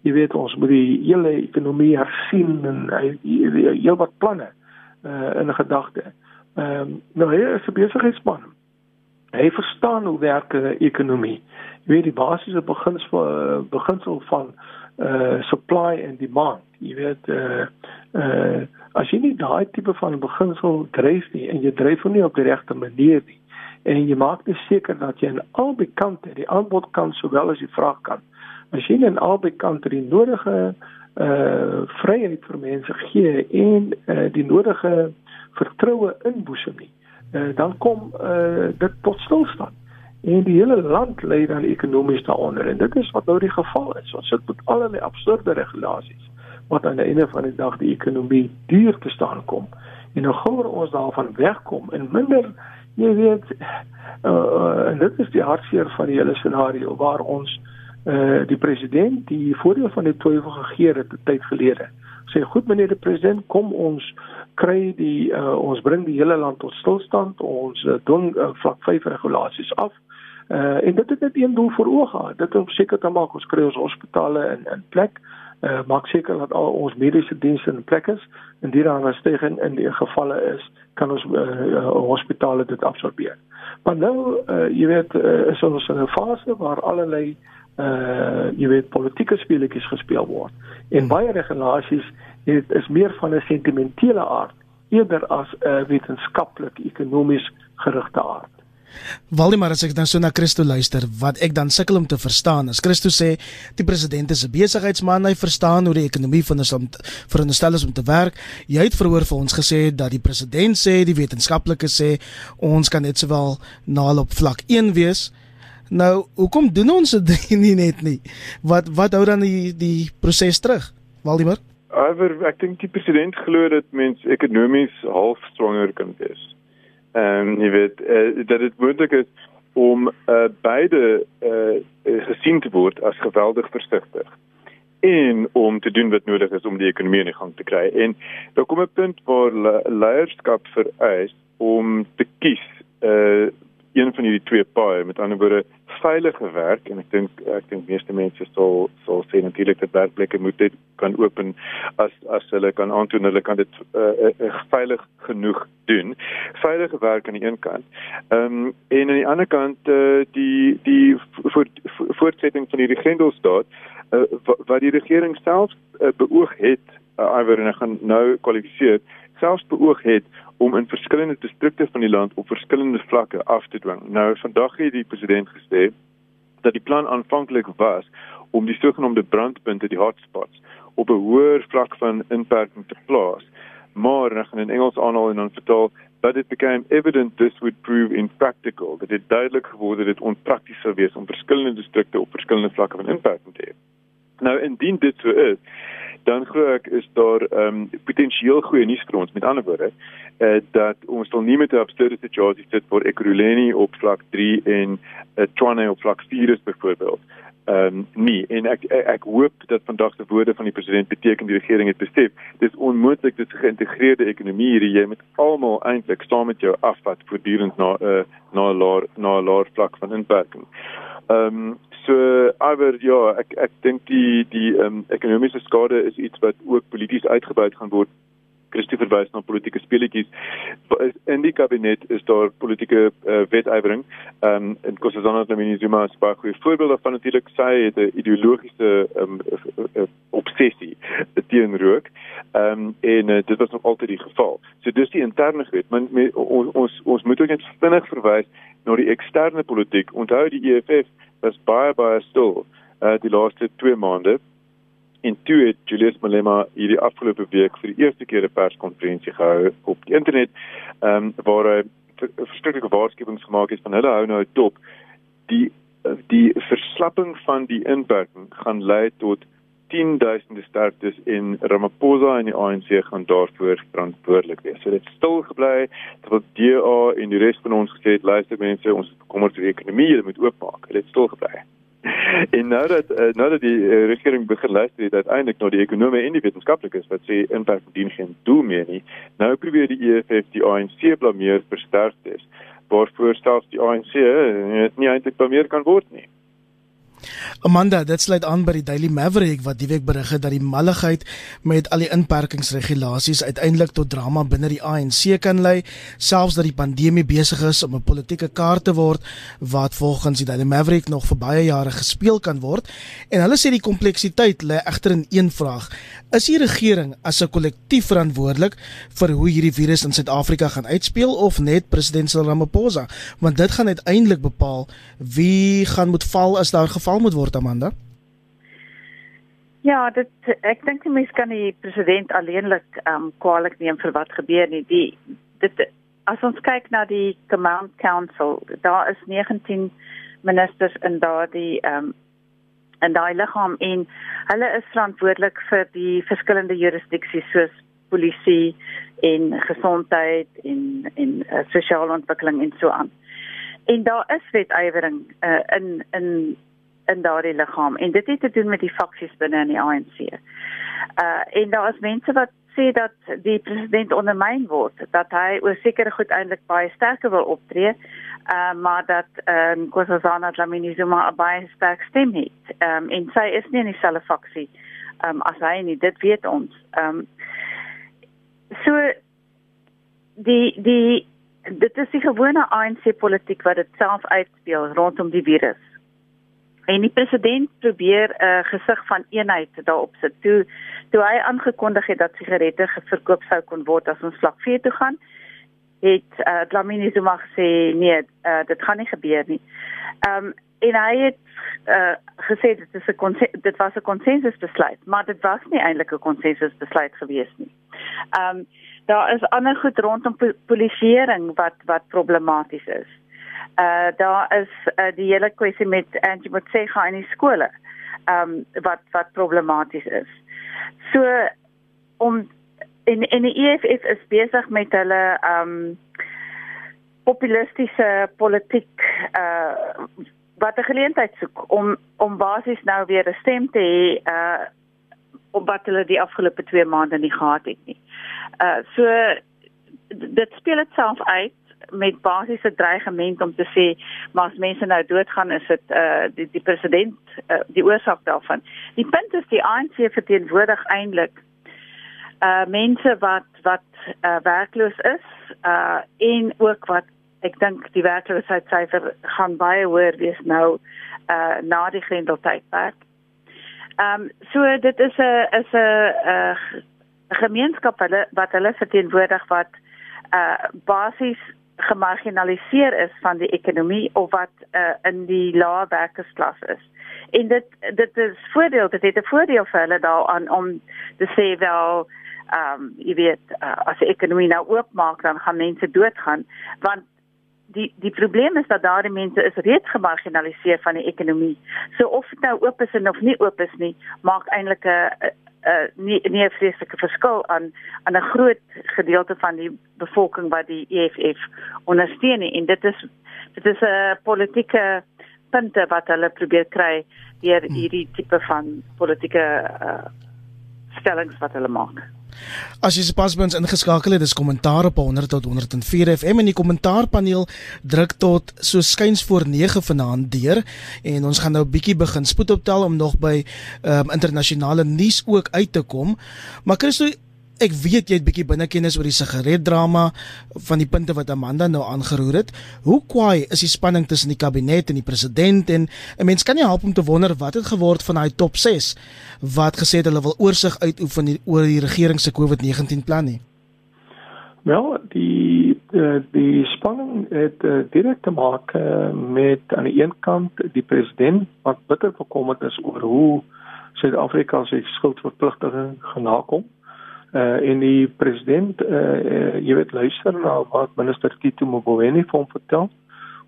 jy weet ons moet die hele ekonomie hersien en heel wat planne uh in gedagte. Ehm um, nou hy is 'n besigheidsman. Hy verstaan hoe werk 'n ekonomie. Jy weet die basiese beginsel beginsel van uh supply and demand jy weet uh uh as jy nie daai tipe van beginsel dryf nie en jy dryf hom nie op die regte manier nie en jy maak net seker dat jy aan albei kante die aanbodkant sowel as die vraagkant as jy aan albei kante die nodige uh vryheid vir mense gee en uh die nodige vertroue inboesem nie uh, dan kom uh dit tot stilstand en die hele land lê dan ekonomies daaronder en dit is wat nou die geval is ons sit met allerlei absurde regulasies wat aan die einde van die dag die ekonomie duur te staan kom. En nou gouer ons daarvan wegkom en minder jy weet uh, en dit is die hartseer van die hele scenario waar ons uh, die president die voordeel van die twyfel gegee het 'n tyd gelede. Sê goed meneer die president, kom ons kry die uh, ons bring die hele land tot stilstand, ons uh, doen uh, vlak 5 regulasies af. Uh, en dit het net een doel voor oë gehad. Dit om seker te maak ons kry ons hospitale in in plek uh, maak seker dat al ons mediese dienste in plek is indien daar 'n stygings in die gevalle is kan ons uh, hospitale dit absorbeer. Maar nou uh, jy weet uh, is ons in 'n fase waar allerlei uh jy weet politieke speletjies gespeel word. En baie regulasies het is meer van 'n sentimentele aard eerder as 'n uh, wetenskaplik ekonomies gerigte aard.
Waldemar as ek dan so na Christo luister, wat ek dan sukkel om te verstaan, as Christo sê die president is 'n besigheidsman, hy verstaan hoe die ekonomie van ons veronderstel is om te werk. Jy het verhoor vir ons gesê dat die president sê, die wetenskaplikes sê ons kan net sowel naal op vlak 1 wees. Nou, hoekom doen ons dit nie net nie? Wat wat hou dan die die proses terug?
Alhoewel ek dink die president glo dat mens ekonomies half stronger kan wees ehm um, jy weet uh, dat dit moontlik is om uh, beide uh, gesien te word as geweldig versigtig. en om te doen wat nodig is om die ekonomie in gang te kry. En daar kom 'n punt waar leierskap vereis om te kies uh een van hierdie twee paaie, met ander woorde veilige werk en ek dink ek dink meeste mense sal sal sê natuurlik dat werkplekke moet dit kan open as as hulle kan aantoon hulle kan dit uh, uh, veilig genoeg doen. Veilige werk aan die een kant. Ehm um, en aan die ander kant uh, die die voortsetting van die Grendelstaat uh, wat die regering self uh, beoog het uh, iwer en ek gaan nou kwalifiseer selfs beoog het om in verskillende distrikte van die land op verskillende vlakke af te dwing. Nou vandag het die president gesê dat die plan aanvanklik was om die sogenaamde brandpunte, die hotspots, op 'n hoër vlak van inperking te plaas. Maar ek gaan in Engels aanhaal en dan vertaal but it became evident this would prove impractical that it duidelik geword het dit onprakties sou wees om verskillende distrikte op verskillende vlakke van inperking te hê. Nou indien dit so is, dan glo ek is daar ehm um, potensieel goeie nuus vir ons. Met ander woorde, eh uh, dat ons sal nie met 'n absurde situasie sit waar Ekurhuleni op vlak 3 en eh uh, Tshwane op vlak 4 is byvoorbeeld. Ehm um, nee, en ek, ek ek hoop dat vandag se woorde van die president beteken die regering het besef dis onmoontlik dat 'n geïntegreerde ekonomie hierdie jy met almal eintlik saam met jou afvat voortdurend na 'n uh, na 'n laer na 'n laer vlak van inperking. Ehm um, So iwer ja, ek ek dink die die um, ekonomiese skade is iets wat ook polities uitgebuit gaan word. Christie verwys na politieke speletjies. In die kabinet is daar politieke uh, wetywering. Ehm um, en Kossazana Dlamini Zuma is baie goeie voorbeeld van natuurlik sy het 'n ideologiese um, obsessie teen rook. Ehm um, en uh, dit was nog altyd die geval. So dis die interne goed, maar ons ons ons moet ook net vinnig verwys na die eksterne politiek. Onthou die EFF was baie baie stil uh die laaste 2 maande. En toe het Julius Malema hierdie afgelope week vir die eerste keer 'n perskonferensie gehou op die internet, ehm um, waar hy verskillende waarskuwings gemaak het van hulle hou nou dop die die verslapping van die inperking gaan lei tot 10000 sterftes in Ramaphosa en die ANC gaan daarvoor verantwoordelik wees. So dit stil gebly terwyl DA en die res van ons gesê het luister mense, ons bekommerd oor die ekonomie, jy moet oopmaak. Dit stil gebly. En nou dat uh, nou dat die uh, regering begin luister het uiteindelik na die ekonome en die wetenskaplikes wat sê impak dien geen doel meer nie. Nou probeer die EFF die ANC blameer vir sterftes. Waarvoor selfs die ANC uh, nie eintlik blameer kan word nie.
Amanda, dit sluit aan by die Daily Maverick wat die week berig het dat die malligheid met al die inperkingsregulasies uiteindelik tot drama binne die ANC kan lei, selfs dat die pandemie besig is om 'n politieke kaart te word wat volgens die Daily Maverick nog vir baie jare gespeel kan word. En hulle sê die kompleksiteit lê egter in een vraag: Is die regering as 'n kollektief verantwoordelik vir hoe hierdie virus in Suid-Afrika gaan uitspeel of net president Cyril Ramaphosa? Want dit gaan uiteindelik bepaal wie gaan moet val as daar geval moet word, Amanda.
Ja, dit ek dink die mens kan die president alleenlik ehm um, kwaliek neem vir wat gebeur nie. Die dit as ons kyk na die Command Council, daar is 19 ministers in daardie ehm um, in daai liggaam en hulle is verantwoordelik vir die verskillende jurisdiksies soos polisie en gesondheid en en uh, sosiale ontwikkeling en so aan. En daar is wetywering uh, in in in daardie liggaam en dit het te doen met die faksies binne in die ANC. Uh en daar is mense wat sê dat die president ondermyn word, dat hy oor sekere goed eintlik baie sterker wil optree uh, maar dat ehm um, Nkosazana Dlamini Zuma 'n baie sterk stem het. Ehm um, en sy is nie in dieselfde faksie ehm um, as hy nie. Dit weet ons. Ehm um, so die die dit is die gewone ANC politiek wat dit self uitspeel rondom die virus. En die president probeer 'n uh, gesig van eenheid daarop sit. Toe toe hy aangekondig het dat sigarette verkoop sou kon word as ons vlak 4 toe gaan, het uh, Dlamini Zuma gesê nee, uh, dit gaan nie gebeur nie. Ehm um, en hy het uh, gesê dit is 'n dit was 'n konsensusbesluit, maar dit was nie eintlik 'n konsensusbesluit gewees nie. Ehm um, daar is ander goed rondom po polisieering wat wat problematies is. Uh daar is uh, die hele kwessie met Angie Motshega in die skole. Ehm um, wat wat problematies is. So om en en die EFF is besig met hulle um populistiese politiek uh wat 'n geleentheid soek om om basies nou weer 'n stem te hê uh op wat hulle die afgelope 2 maande nie gehad het nie. Uh so dit speel dit self uit met basiese dreigement om te sê maar as mense nou doodgaan is dit uh die die president uh, die oorsaak daarvan. Die punt is die ANC verteenwoordig eintlik uh mense wat wat uh werkloos is uh en ook wat ek dink die werkloosheidssyfer gaan baie hoër wees nou uh na die grendeltydperk. Ehm um, so dit is 'n is 'n 'n gemeenskap hulle wat hulle verteenwoordig wat uh basies gemarginaliseer is van die ekonomie of wat uh, in die lae werkersklas is. En dit dit is voordeel, dit het 'n voordeel vir hulle daaraan om te sê wel ehm um, jy weet uh, as die ekonomie nou oopmaak dan gaan mense doodgaan want die die probleem is dat daardie mense is reeds gemarginaliseer van die ekonomie. So of dit nou oop is of nie oop is nie, maak eintlik 'n uh nie nie 'n vreeslike verskil aan aan 'n groot gedeelte van die bevolking wat die EFF ondersteun nie. en dit is dit is 'n politieke punte wat hulle probeer kry deur hmm. hierdie tipe van politieke uh stellings wat hulle maak.
As jy pas by ons ingeskakel het, dis kommentaar op 100 tot 104 FM en die kommentaarpaneel druk tot so skuins voor 9 vanaand deur en ons gaan nou 'n bietjie begin spoed optel om nog by ehm um, internasionale nuus ook uit te kom. Maar Christo, ek weet jy het bietjie binnekennis oor die sigaretdrama van die punte wat Amanda nou aangeroer het. Hoe kwaai is die spanning tussen die kabinet en die president en 'n mens kan nie help om te wonder wat het geword van daai top 6 wat gesê het hulle wil oorsig uitoefen die, oor die regering se COVID-19 plan nie.
Wel, die uh, die spanning het uh, direk te maak uh, met aan die een kant die president wat bitter bekommerd is oor hoe Suid-Afrika se skuldverpligtinge genakom uh en die president uh, uh jy weet luister na wat minister Tito Mboweni vir hom vertel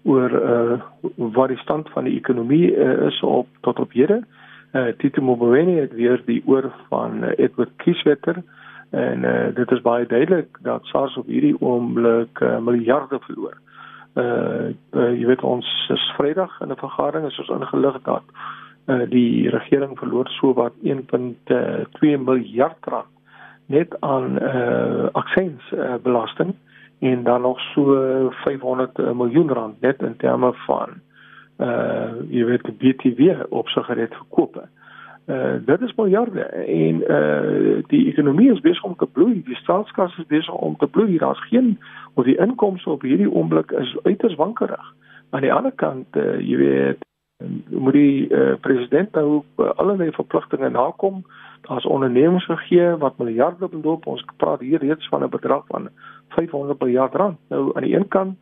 oor uh wat die stand van die ekonomie uh, is op tot op hede. Uh Tito Mboweni het weer die oor van uh, Edward Kieswetter en uh dit is baie duidelik dat SARS op hierdie oomblik uh, miljarde verloor. Uh, uh jy weet ons is Vrydag in 'n vergadering is ons ingelig dat uh die regering verloor so wat 1.2 miljard rand net aan eh uh, aksens uh, belasting en dan nog so 500 miljoen rand net in terme van eh uh, jy weet die BTW op sigaretverkope. Eh uh, dit is miljarde en eh uh, die ekonomie is besig om te bloei, die staatskas is besig om te bloei. Daar's geen of die inkomste op hierdie oomblik is uiters wankerig. Aan die ander kant eh uh, jy weet moet die uh, president nou allerlei verpligtinge nakom daar's ondernemings gegee wat miljarde beloop. Ons praat hier reeds van 'n bedrag van 500 miljard rand. Nou aan die een kant,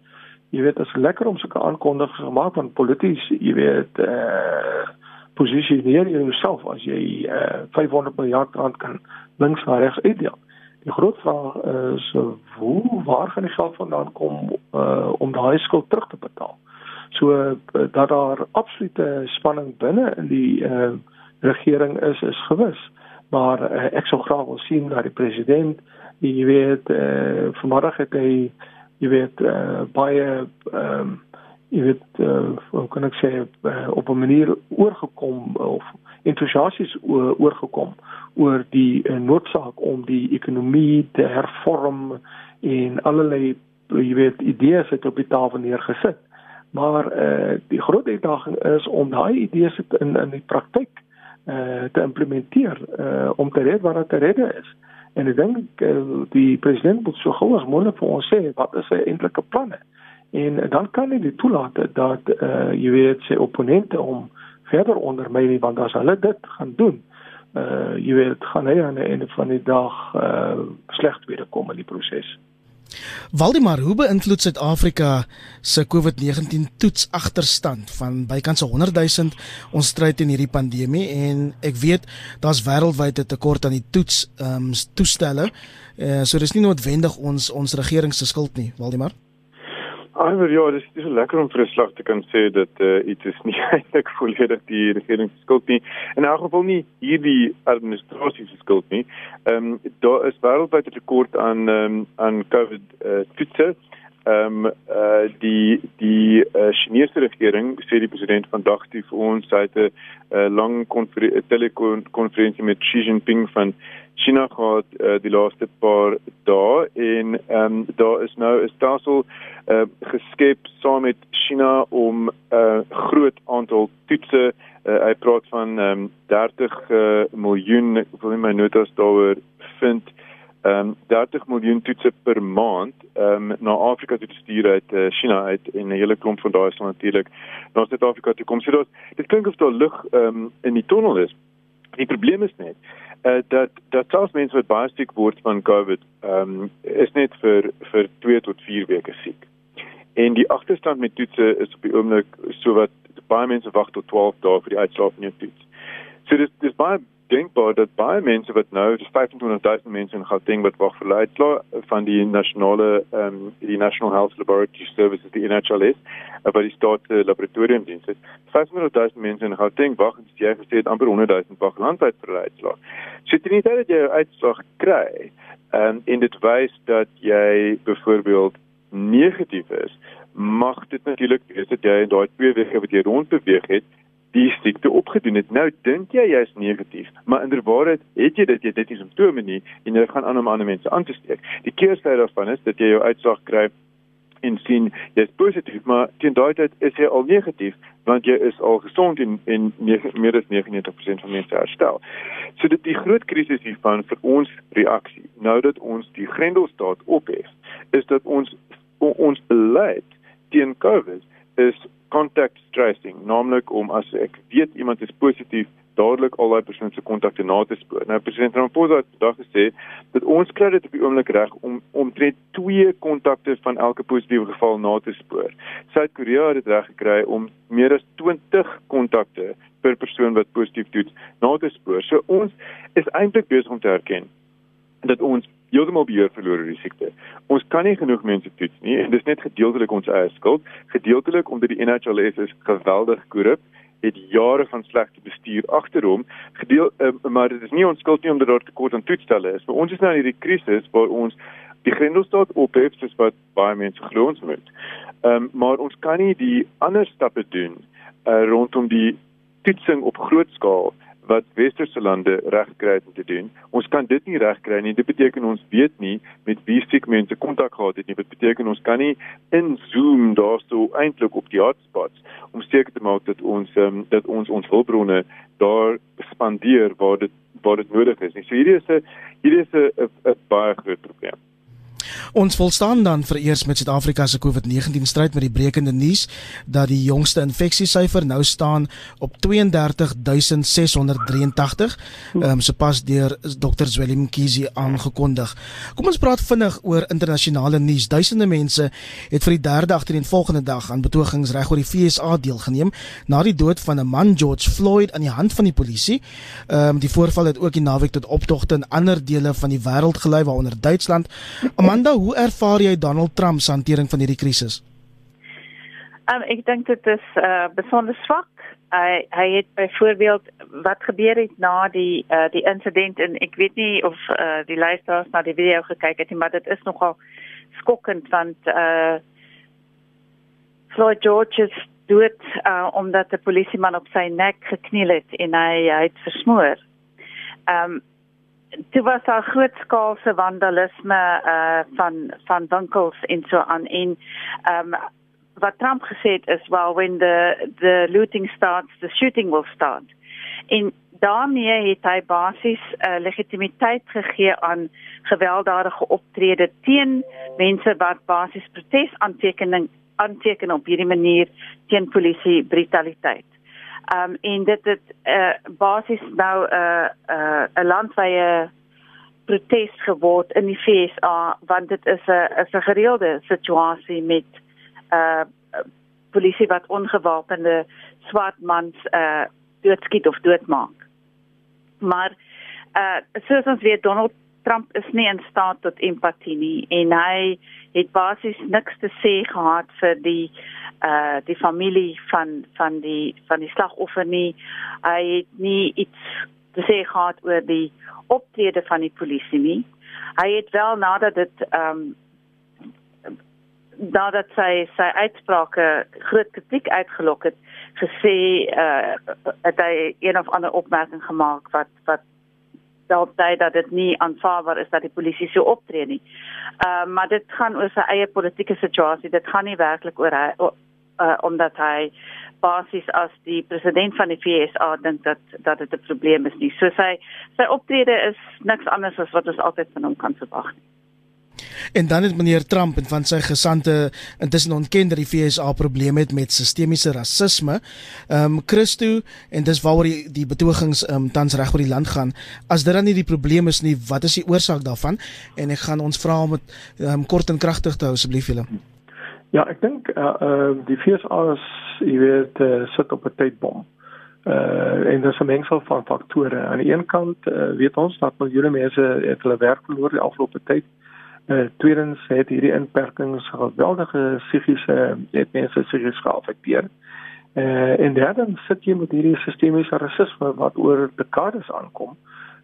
jy weet, is lekker om sulke aankondigings te maak van polities, jy weet, eh uh, posisioneer jouself as jy eh uh, 500 miljard rand kan links na regs uitdeel. Die groot vraag is hoe waar gaan die geld vandaan kom uh, om daai skuld terug te betaal? So uh, dat daar absolute spanning binne in die uh, regering is is gewis maar uh, ek sou graag wil sien dat die president jy weet uh, vanmiddag het hy jy weet uh, baie um, jy weet uh, hoe kan ek sê uh, op 'n manier oorgekom of entoesiasties oorgekom oor die uh, noodsaak om die ekonomie te hervorm en allerlei jy weet idees het op die tafel neergesit. Maar uh, die groot uitdaging is om daai idees in in die praktyk uh, te implementeer uh, om te red wat te redde is. En ek dink uh, die president moet so gou as moontlik vir ons sê wat is sy eintlike planne. En dan kan hy dit toelaat dat uh, jy weet sy opponente om verder ondermyn want as hulle dit gaan doen, uh, jy weet gaan hy aan die einde van die dag uh, sleg weer kom in die proses.
Waldemar, hoe beïnvloed Suid-Afrika se COVID-19 toets agterstand van bykans 100 000 ons stryd teen hierdie pandemie en ek weet daar's wêreldwyd 'n tekort aan die toets ehm um, toestelle. Uh, so dis nie noodwendig ons ons regering se skuld nie, Waldemar.
Alhoewel ja, dit is so lekker om vir 'n slag te kan sê dat uh, iets is nie eintlik volledig die regering se skuld nie. In elk geval nie hierdie administrasie se skuld nie. Ehm um, daar is wêreldwyd 'n tekort aan um, aan COVID uh, toetse. ehm um, uh die die uh, Chinese regering sê die president vandag die vir ons het 'n uh, lang telekonferensie met Xi Jinping van China gehad uh, die laaste paar dae. En ehm um, daar is nou 'n stelsel uh, geskep saam met China om 'n uh, groot aantal toetse uh, hy praat van um, 30 uh, miljoen ek wil my notas daaroor vind um, 30 miljoen toetse per maand um, na Afrika toe stuur uit uh, China uit en 'n hele klomp van daai is natuurlik na Suid-Afrika toe kom. So dit dit klink of daar lug um, in die tunnel is. Die probleem is net uh, dat dat selfs mense wat baie siek word van COVID um, is net vir vir 2 tot 4 weke siek. En die agterstand met toetse is op die oomblik so wat baie mense wag tot 12 dae vir die uitslae van jou toets. So dis dis baie denkbaar dat baie mense wat nou dis 25000 mense in Gauteng wat wag vir uitslae van die nasionale ehm um, die National Health Laboratory Services die NHLS by die staat uh, laboratoriumdienste. 500000 mense in Gauteng wag en jy gesê het amper 100000 wag landwyd vir uitslae. So dit is dat jy uitslag kry um, en dit wys dat jy byvoorbeeld negatief is mag dit natuurlik wees dat jy in daai 2 weke wat jy rond beweeg het die siekte opgedoen het. Nou dink jy jy's negatief, maar inderwaarheid het jy dit jy dit is simptome nie en jy gaan aan om ander mense aan te steek. Die keersy daarvan is dat jy jou uitslag kry en sien jy's positief, maar teen daai tyd is jy al negatief want jy is al gesond en en meer as 99% van mense herstel. So dit die groot krisis hiervan vir ons reaksie nou dat ons die Grendelstaat ophef is dat ons ons beleid teen COVID is contact tracing, naamlik om as ek weet iemand is positief, dadelik al daai persoon se kontakte na te spoor. Nou president Ramaphosa het vandag gesê dat ons kry dit op die oomblik reg om omtrent twee kontakte van elke positiewe geval na te spoor. Suid-Korea het dit reg gekry om meer as 20 kontakte per persoon wat positief toets na te spoor. So ons is eintlik besig om te erken dat ons heeltemal beheer verloor oor die siekte. Ons kan nie genoeg mense toets nie en dis net gedeeltelik ons eie skuld, gedeeltelik omdat die NHLS is geweldig korrup het jare van slegte bestuur agter hom gedeel uh, maar dit is nie ons skuld nie omdat daar tekort aan toetsstelle is maar ons is nou in hierdie krisis waar ons die grendelstaat ophef soos wat baie mense glo ons moet. Ehm um, maar ons kan nie die ander stappe doen uh, rondom die toetsing op groot skaal wat westerse lande regkry om te doen. Ons kan dit nie regkry nie. Dit beteken ons weet nie met wie siek mense kontak gehad het nie. Dit beteken ons kan nie in Zoom daarso eintlik op die hotspots om seker te maak dat ons um, dat ons ons hulpbronne daar spandeer waar dit waar dit nodig is. So hierdie is 'n hierdie is 'n baie groot probleem.
Ons volstaan dan vereers met Suid-Afrika se COVID-19 stryd met die brekende nuus dat die jongste infeksiesyfer nou staan op 32683, ehm um, sopas deur Dr. Zwelim Kizi aangekondig. Kom ons praat vinnig oor internasionale nuus. Duisende mense het vir die derde agtereenvolgende dag aan betogings reg oor die FSA deelgeneem na die dood van 'n man George Floyd aan die hand van die polisie. Ehm um, die voorval het ook die naweek tot optogte in ander dele van die wêreld gelei waaronder Duitsland. Amanda, hoe ervaar jy Donald Trump se hantering van hierdie krisis?
Um, ek dink dit is uh, besonder swak. Hy hy het byvoorbeeld wat gebeur het na die uh, die insident en ek weet nie of uh, die luisteraars na die video gekyk het nie, maar dit is nogal skokkend want uh, Floyd George is dood uh, omdat 'n polisieman op sy nek gekniel het en hy hy het versmoor. Ehm um, toe was daar grootskaalse vandalisme uh van van winkels en so aan en um wat Trump gesê het is well when the the looting starts the shooting will start. En daarmee het hy basies 'n uh, legitimiteit gegee aan gewelddadige optrede teen mense wat basies protes aantekening aanteken op hierdie manier teen polisie brutaliteit. Um en dit het uh basies nou 'n uh, 'n uh, 'n landwyse protes geword in die FSA want dit is 'n 'n gereelde situasie met uh polisie wat ongewapende swart mans uh doodskiet of doodmaak. Maar uh soos ons weet Donald Trump is nie in staat tot empatie nie en hy het basies niks te sê gehad vir die uh die familie van van die van die slagoffer nie. Hy het nie iets te sê gehad oor die optrede van die polisie nie. Hy het wel nadat dit ehm um, nadat sy sy uitsprake groot kritiek uitgelok het gesê uh het hy een of ander opmerking gemaak wat wat dalk dui dat dit nie aanvaarbaar is dat die polisie so optree nie. Uh maar dit gaan oor sy eie politieke situasie. Dit gaan nie werklik oor hy uh, omdat hy basies as die president van die FSA dink dat dat dit 'n probleem is nie. So sy sy optrede is niks anders as wat ons altyd van hom kan verwag nie.
En dan het meneer Trump en van sy gesante intussen ontken dat die FSA probleme het met sistemiese rasisme. Ehm um, Christo en dis waaroor die, die betogings ehm um, tans reg oor die land gaan. As dit dan nie die probleem is nie, wat is die oorsaak daarvan? En ek gaan ons vra om dit ehm um, kort en kragtig te hou asseblief julle.
Ja, ek dink eh uh, uh, die FSA is jy weet uh, sit op 'n tydbom. Uh en dis 'n mengsel van faktore. Aan die een kant uh, weet ons dat miljoene mense het hulle werk verloor die afgelope tyd. Uh, tweedens het hierdie inperkings geweldige psigiese het mense psigies geaffekteer. Uh, en derdens sit jy met hierdie sistemiese rasisme wat oor dekades aankom.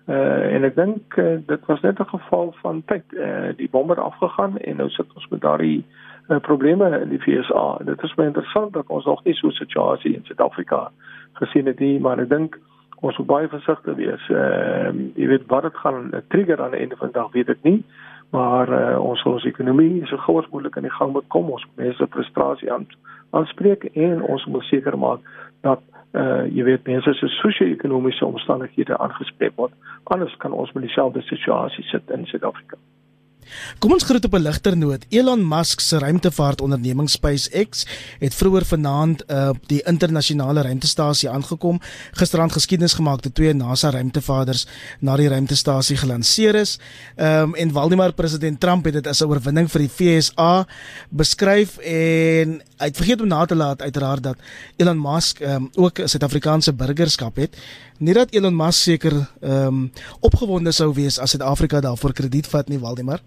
Uh, en ek dink uh, dit was net 'n geval van tyd. Uh, die bom het afgegaan en nou sit ons met daardie uh, probleme in die FSA. Dit is baie interessant dat ons nog nie so 'n situasie in Suid-Afrika gesien het nie, maar ek dink ons moet baie versigtig wees. Ehm uh, jy weet wat dit gaan trigger aan die einde van die dag, weet ek nie maar uh, ons ons ekonomie is so gou as moontlik aan die gang moet kom. Ons mense frustrasie aan aanspreek en ons moet seker maak dat uh, jy weet mense se sosio-ekonomiese omstandighede aangespreek word. Anders kan ons met dieselfde situasie sit in Suid-Afrika
Kom ons groet op 'n ligter noot. Elon Musk se ruimtevaartonderneming SpaceX het vroeër vanaand op uh, die internasionale ruimtestasie aangekom. Gisterand geskiedenis gemaak te twee NASA ruimtevaarders na die ruimtestasie gelanseer is. Ehm um, en Waldemar president Trump het dit as 'n oorwinning vir die VSA beskryf en hy het vergeet om na te laat uiteraard dat Elon Musk ehm um, ook 'n Suid-Afrikaanse burgerskap het. Nie dat Elon Musk seker ehm um, opgewonde sou wees as Suid-Afrika daarvoor krediet vat nie, Waldemar.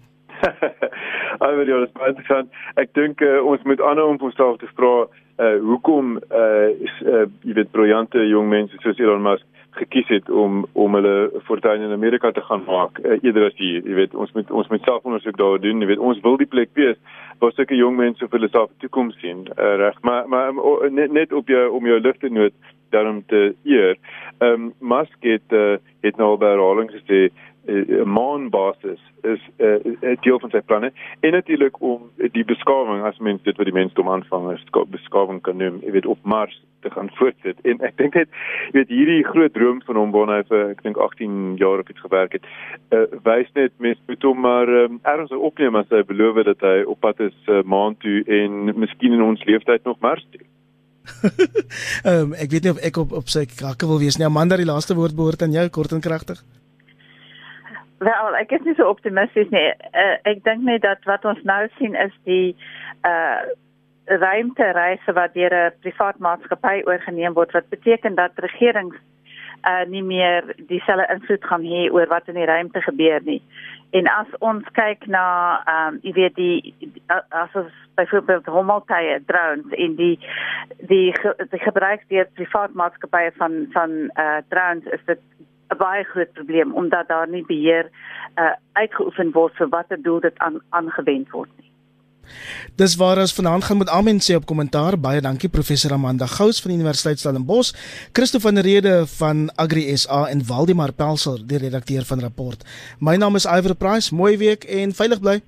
Alweer ja, dis baie interessant. Ek dink uh, ons moet aanhou om onsself te vra uh hoekom uh is uh jy weet briljante jong mense soos Elon Musk gekies het om om hulle fortuin in Amerika te gaan maak uh, eerder as hier. Jy weet ons moet ons moet selfondersoek daar doen. Jy weet ons wil die plek wees waar sulke jong mense vir hulle self toekoms sien. Uh, reg maar maar um, net net op jou om jou ligte noot daarom te eer. Ehm um, Musk het uh, het nou by herhaling gesê 'n uh, maanbasis is 'n uh, uh, deel van sy planne en natuurlik om die beskawing as mens dit wat die mens dom aanvang is beskawing kan noem jy weet op Mars te gaan voortsit en ek dink dit jy weet hierdie groot droom van hom waarna hy vir ek dink 18 jaar op iets gewerk het uh, wys net mens moet hom maar um, erns opneem as hy beloof dat hy op pad is uh, maan toe en miskien in ons lewenstyd nog Mars toe
Ehm um, ek weet nie of ek op op sy krakke wil wees nie. Amanda, die laaste woord behoort aan jou, kort en kragtig.
Wel, ek is nie so optimisties nie. Uh, ek dink net dat wat ons nou sien is die uh ruimtereise wat deur 'n privaat maatskappy oorgeneem word wat beteken dat regerings uh nie meer dieselfde invloed gaan hê oor wat in die ruimte gebeur nie. En as ons kyk na ehm um, jy weet die as ons byvoorbeeld hommeltuie drones in die die die gebruik deur privaat maatskappye van van uh drones is dit 'n baie groot probleem omdat daar nie beheer uh, uitgeoefen word vir watter doel dit aan aangewend word nie.
Dis waar ons vanaand gaan met Amen sê op kommentaar. Baie dankie professor Amanda Gous van die Universiteit Stellenbosch, Christo van der Rede van Agri SA en Waldemar Pelser, die redakteur van rapport. My naam is Iver Price. Mooi week en veilig bly.